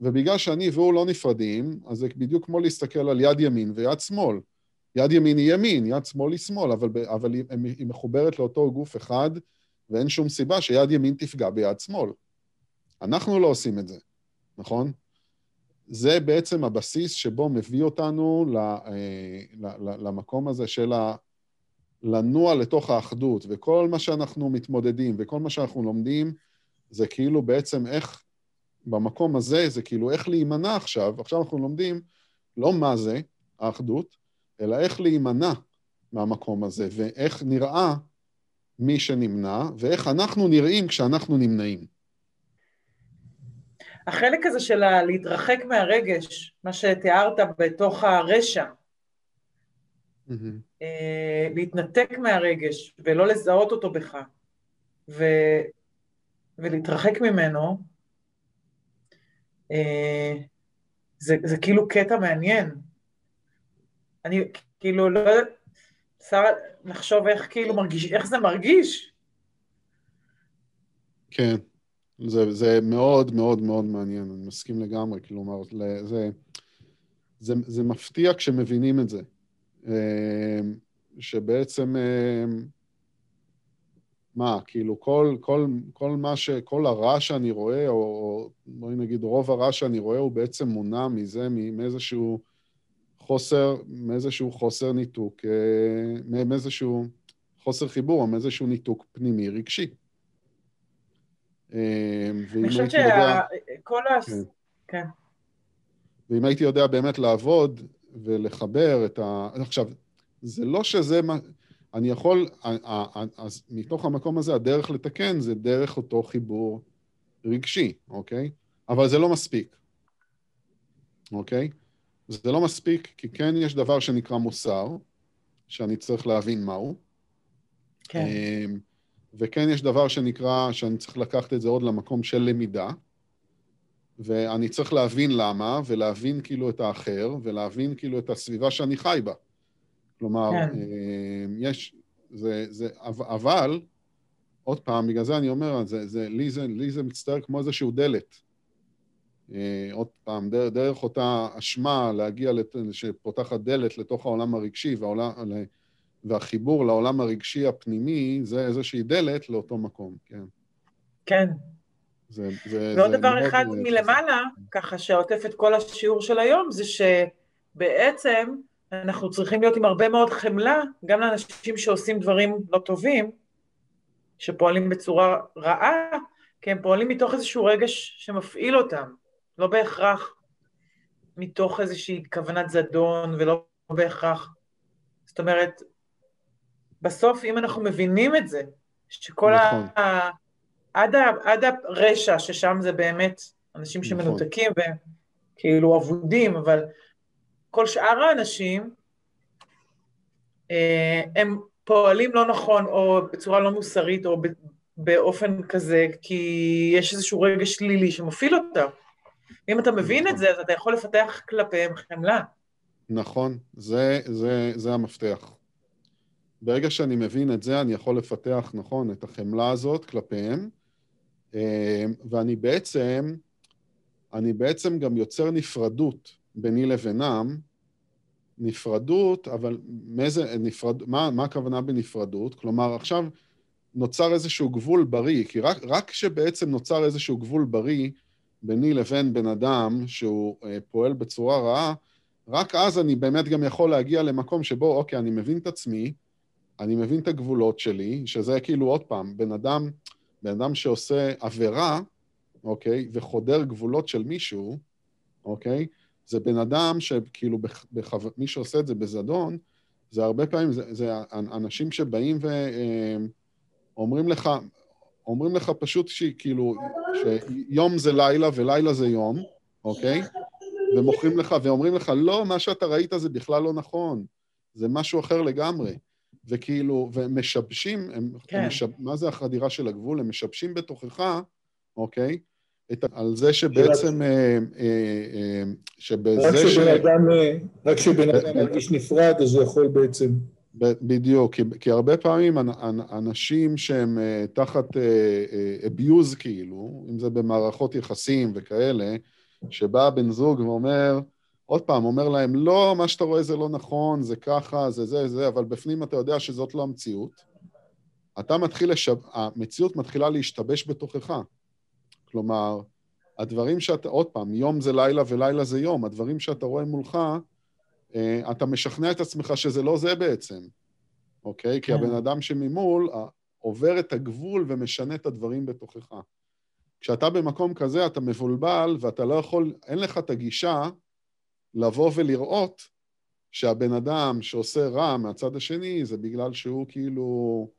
ובגלל שאני והוא לא נפרדים, אז זה בדיוק כמו להסתכל על יד ימין ויד שמאל. יד ימין היא ימין, יד שמאל היא שמאל, אבל, אבל היא, היא מחוברת לאותו גוף אחד, ואין שום סיבה שיד ימין תפגע ביד שמאל. אנחנו לא עושים את זה, נכון? זה בעצם הבסיס שבו מביא אותנו אה, למקום הזה של. לנוע לתוך האחדות, וכל מה שאנחנו מתמודדים וכל מה שאנחנו לומדים, זה כאילו בעצם איך, במקום הזה, זה כאילו איך להימנע עכשיו, עכשיו אנחנו לומדים לא מה זה האחדות, אלא איך להימנע מהמקום הזה, ואיך נראה מי שנמנע, ואיך אנחנו נראים כשאנחנו נמנעים. החלק הזה של להתרחק מהרגש, מה שתיארת בתוך הרשע, mm-hmm. להתנתק מהרגש ולא לזהות אותו בך, ו, ולהתרחק ממנו, אה, זה, זה כאילו קטע מעניין. אני כאילו לא יודעת, אפשר לחשוב איך כאילו מרגיש, איך זה מרגיש. כן, זה, זה מאוד מאוד מאוד מעניין, אני מסכים לגמרי, כלומר, זה, זה, זה מפתיע כשמבינים את זה. אה, שבעצם, אה, מה, כאילו כל, כל, כל מה ש... כל הרע שאני רואה, או בואי נגיד רוב הרע שאני רואה, הוא בעצם מונע מזה, מאיזשהו חוסר, מאיזשהו חוסר ניתוק, אה, מאיזשהו חוסר חיבור, או מאיזשהו ניתוק פנימי רגשי. אני חושבת שכל ה... כן. כן. ואם הייתי יודע באמת לעבוד ולחבר את ה... עכשיו, זה לא שזה מה... אני יכול... אז מתוך המקום הזה, הדרך לתקן זה דרך אותו חיבור רגשי, אוקיי? אבל זה לא מספיק, אוקיי? זה לא מספיק, כי כן יש דבר שנקרא מוסר, שאני צריך להבין מהו. כן. אמ, וכן יש דבר שנקרא, שאני צריך לקחת את זה עוד למקום של למידה, ואני צריך להבין למה, ולהבין כאילו את האחר, ולהבין כאילו את הסביבה שאני חי בה. כלומר, כן. אה, יש, זה, זה, אבל, עוד פעם, בגלל זה אני אומר, זה, זה, לי, זה, לי זה מצטער כמו איזשהו דלת. אה, עוד פעם, דרך, דרך אותה אשמה להגיע, לת, שפותחת דלת לתוך העולם הרגשי, והעולם, והחיבור לעולם הרגשי הפנימי, זה איזושהי דלת לאותו מקום, כן. כן, זה, זה, ועוד זה דבר אחד מלמעלה. ככה שעוטף את כל השיעור של היום, זה שבעצם אנחנו צריכים להיות עם הרבה מאוד חמלה, גם לאנשים שעושים דברים לא טובים, שפועלים בצורה רעה, כי הם פועלים מתוך איזשהו רגש שמפעיל אותם, לא בהכרח מתוך איזושהי כוונת זדון ולא בהכרח... זאת אומרת, בסוף אם אנחנו מבינים את זה, שכל נכון. ה... עד, ה... עד הרשע, ששם זה באמת אנשים נכון. שמנותקים נכון. וכאילו אבודים, אבל כל שאר האנשים, אה, הם פועלים לא נכון או בצורה לא מוסרית או באופן כזה, כי יש איזשהו רגע שלילי שמפעיל אותם. אם אתה מבין נכון. את זה, אז אתה יכול לפתח כלפיהם חמלה. נכון, זה, זה, זה המפתח. ברגע שאני מבין את זה, אני יכול לפתח, נכון, את החמלה הזאת כלפיהם, ואני בעצם, אני בעצם גם יוצר נפרדות ביני לבינם, נפרדות, אבל מאיזה, נפרד, מה, מה הכוונה בנפרדות? כלומר, עכשיו נוצר איזשהו גבול בריא, כי רק, רק כשבעצם נוצר איזשהו גבול בריא ביני לבין בן אדם שהוא אה, פועל בצורה רעה, רק אז אני באמת גם יכול להגיע למקום שבו, אוקיי, אני מבין את עצמי, אני מבין את הגבולות שלי, שזה כאילו, עוד פעם, בן אדם, בן אדם שעושה עבירה, אוקיי, וחודר גבולות של מישהו, אוקיי, זה בן אדם שכאילו, בחו... מי שעושה את זה בזדון, זה הרבה פעמים, זה, זה אנשים שבאים ואומרים אה, לך, אומרים לך פשוט שכאילו, שיום זה לילה ולילה זה יום, אוקיי? ומוכרים לך, ואומרים לך, לא, מה שאתה ראית זה בכלל לא נכון, זה משהו אחר לגמרי. וכאילו, ומשבשים, הם, כן. הם משב, מה זה החדירה של הגבול? הם משבשים בתוכך, אוקיי? את, על זה שבעצם, אה, אה, אה, שבזה רק ש... אדם, רק כשבן אדם מרגיש נפרד, אז הוא יכול בעצם... בדיוק, כי, כי הרבה פעמים אנשים שהם תחת abuse כאילו, אם זה במערכות יחסים וכאלה, שבא בן זוג ואומר, עוד פעם, אומר להם, לא, מה שאתה רואה זה לא נכון, זה ככה, זה זה, זה, אבל בפנים אתה יודע שזאת לא המציאות. אתה מתחיל לשב... המציאות מתחילה להשתבש בתוכך. כלומר, הדברים שאתה, עוד פעם, יום זה לילה ולילה זה יום, הדברים שאתה רואה מולך, אה, אתה משכנע את עצמך שזה לא זה בעצם, אוקיי? כי כן. הבן אדם שממול עובר את הגבול ומשנה את הדברים בתוכך. כשאתה במקום כזה, אתה מבולבל ואתה לא יכול, אין לך את הגישה לבוא ולראות שהבן אדם שעושה רע מהצד השני, זה בגלל שהוא כאילו,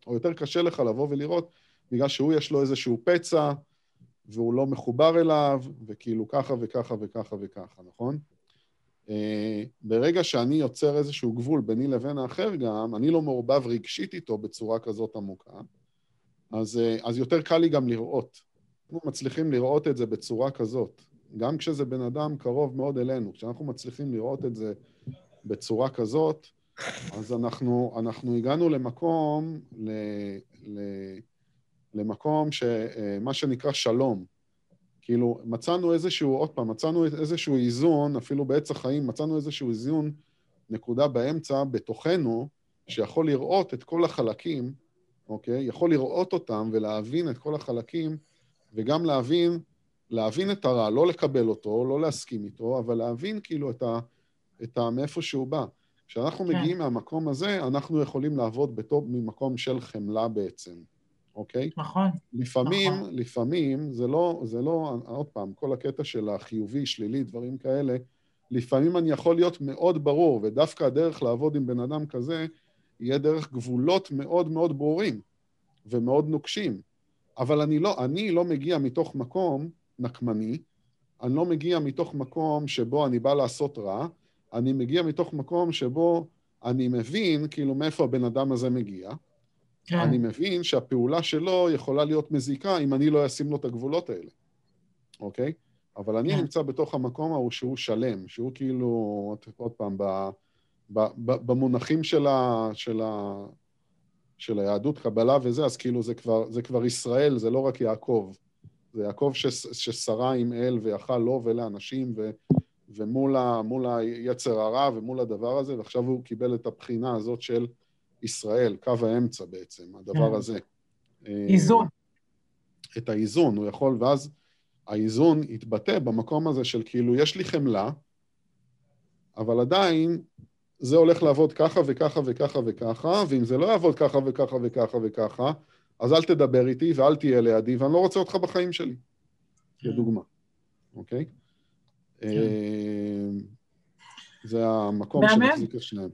או יותר קשה לך לבוא ולראות, בגלל שהוא יש לו איזשהו פצע, והוא לא מחובר אליו, וכאילו ככה וככה וככה וככה, נכון? Uh, ברגע שאני יוצר איזשהו גבול ביני לבין האחר גם, אני לא מעורבב רגשית איתו בצורה כזאת עמוקה, אז, uh, אז יותר קל לי גם לראות. אנחנו מצליחים לראות את זה בצורה כזאת. גם כשזה בן אדם קרוב מאוד אלינו, כשאנחנו מצליחים לראות את זה בצורה כזאת, אז אנחנו, אנחנו הגענו למקום, ל, ל, למקום שמה שנקרא שלום. כאילו, מצאנו איזשהו, עוד פעם, מצאנו איזשהו איזון, אפילו בעץ החיים, מצאנו איזשהו איזון, נקודה באמצע, בתוכנו, שיכול לראות את כל החלקים, אוקיי? יכול לראות אותם ולהבין את כל החלקים, וגם להבין, להבין את הרע, לא לקבל אותו, לא להסכים איתו, אבל להבין כאילו את ה... את ה מאיפה שהוא בא. כשאנחנו כן. מגיעים מהמקום הזה, אנחנו יכולים לעבוד בתור, ממקום של חמלה בעצם. אוקיי? נכון. לפעמים, נכון. לפעמים, זה לא, זה לא, עוד פעם, כל הקטע של החיובי, שלילי, דברים כאלה, לפעמים אני יכול להיות מאוד ברור, ודווקא הדרך לעבוד עם בן אדם כזה, יהיה דרך גבולות מאוד מאוד ברורים ומאוד נוקשים. אבל אני לא, אני לא מגיע מתוך מקום נקמני, אני לא מגיע מתוך מקום שבו אני בא לעשות רע, אני מגיע מתוך מקום שבו אני מבין כאילו מאיפה הבן אדם הזה מגיע, כן. אני מבין שהפעולה שלו יכולה להיות מזיקה אם אני לא אשים לו את הגבולות האלה, אוקיי? אבל אני כן. נמצא בתוך המקום ההוא שהוא שלם, שהוא כאילו, עוד פעם, ב, ב, ב, במונחים של, ה, של, ה, של היהדות, קבלה וזה, אז כאילו זה כבר, זה כבר ישראל, זה לא רק יעקב. זה יעקב ש, ששרה עם אל ויכל לו ולאנשים, ו, ומול ה, היצר הרע ומול הדבר הזה, ועכשיו הוא קיבל את הבחינה הזאת של ישראל, קו האמצע בעצם, הדבר כן. הזה. איזון. את האיזון, הוא יכול, ואז האיזון יתבטא במקום הזה של כאילו, יש לי חמלה, אבל עדיין זה הולך לעבוד ככה וככה וככה וככה, ואם זה לא יעבוד ככה וככה וככה וככה, אז אל תדבר איתי ואל תהיה לידי, ואני לא רוצה אותך בחיים שלי, לדוגמה, אוקיי? כן. אה, זה המקום. שמחזיק את שניהם.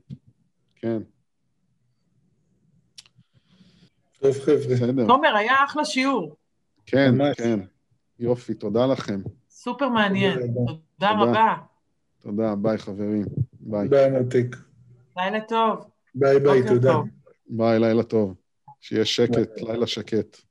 כן, טוב, חבר'ה. בסדר. תומר, היה אחלה שיעור, כן. כן. יופי, תודה לכם. סופר מעניין. תודה רבה. תודה ביי חברים. ביי. ביי, מותק. לילה טוב. ביי ביי, תודה. ביי, לילה טוב. שיהיה שקט, לילה שקט.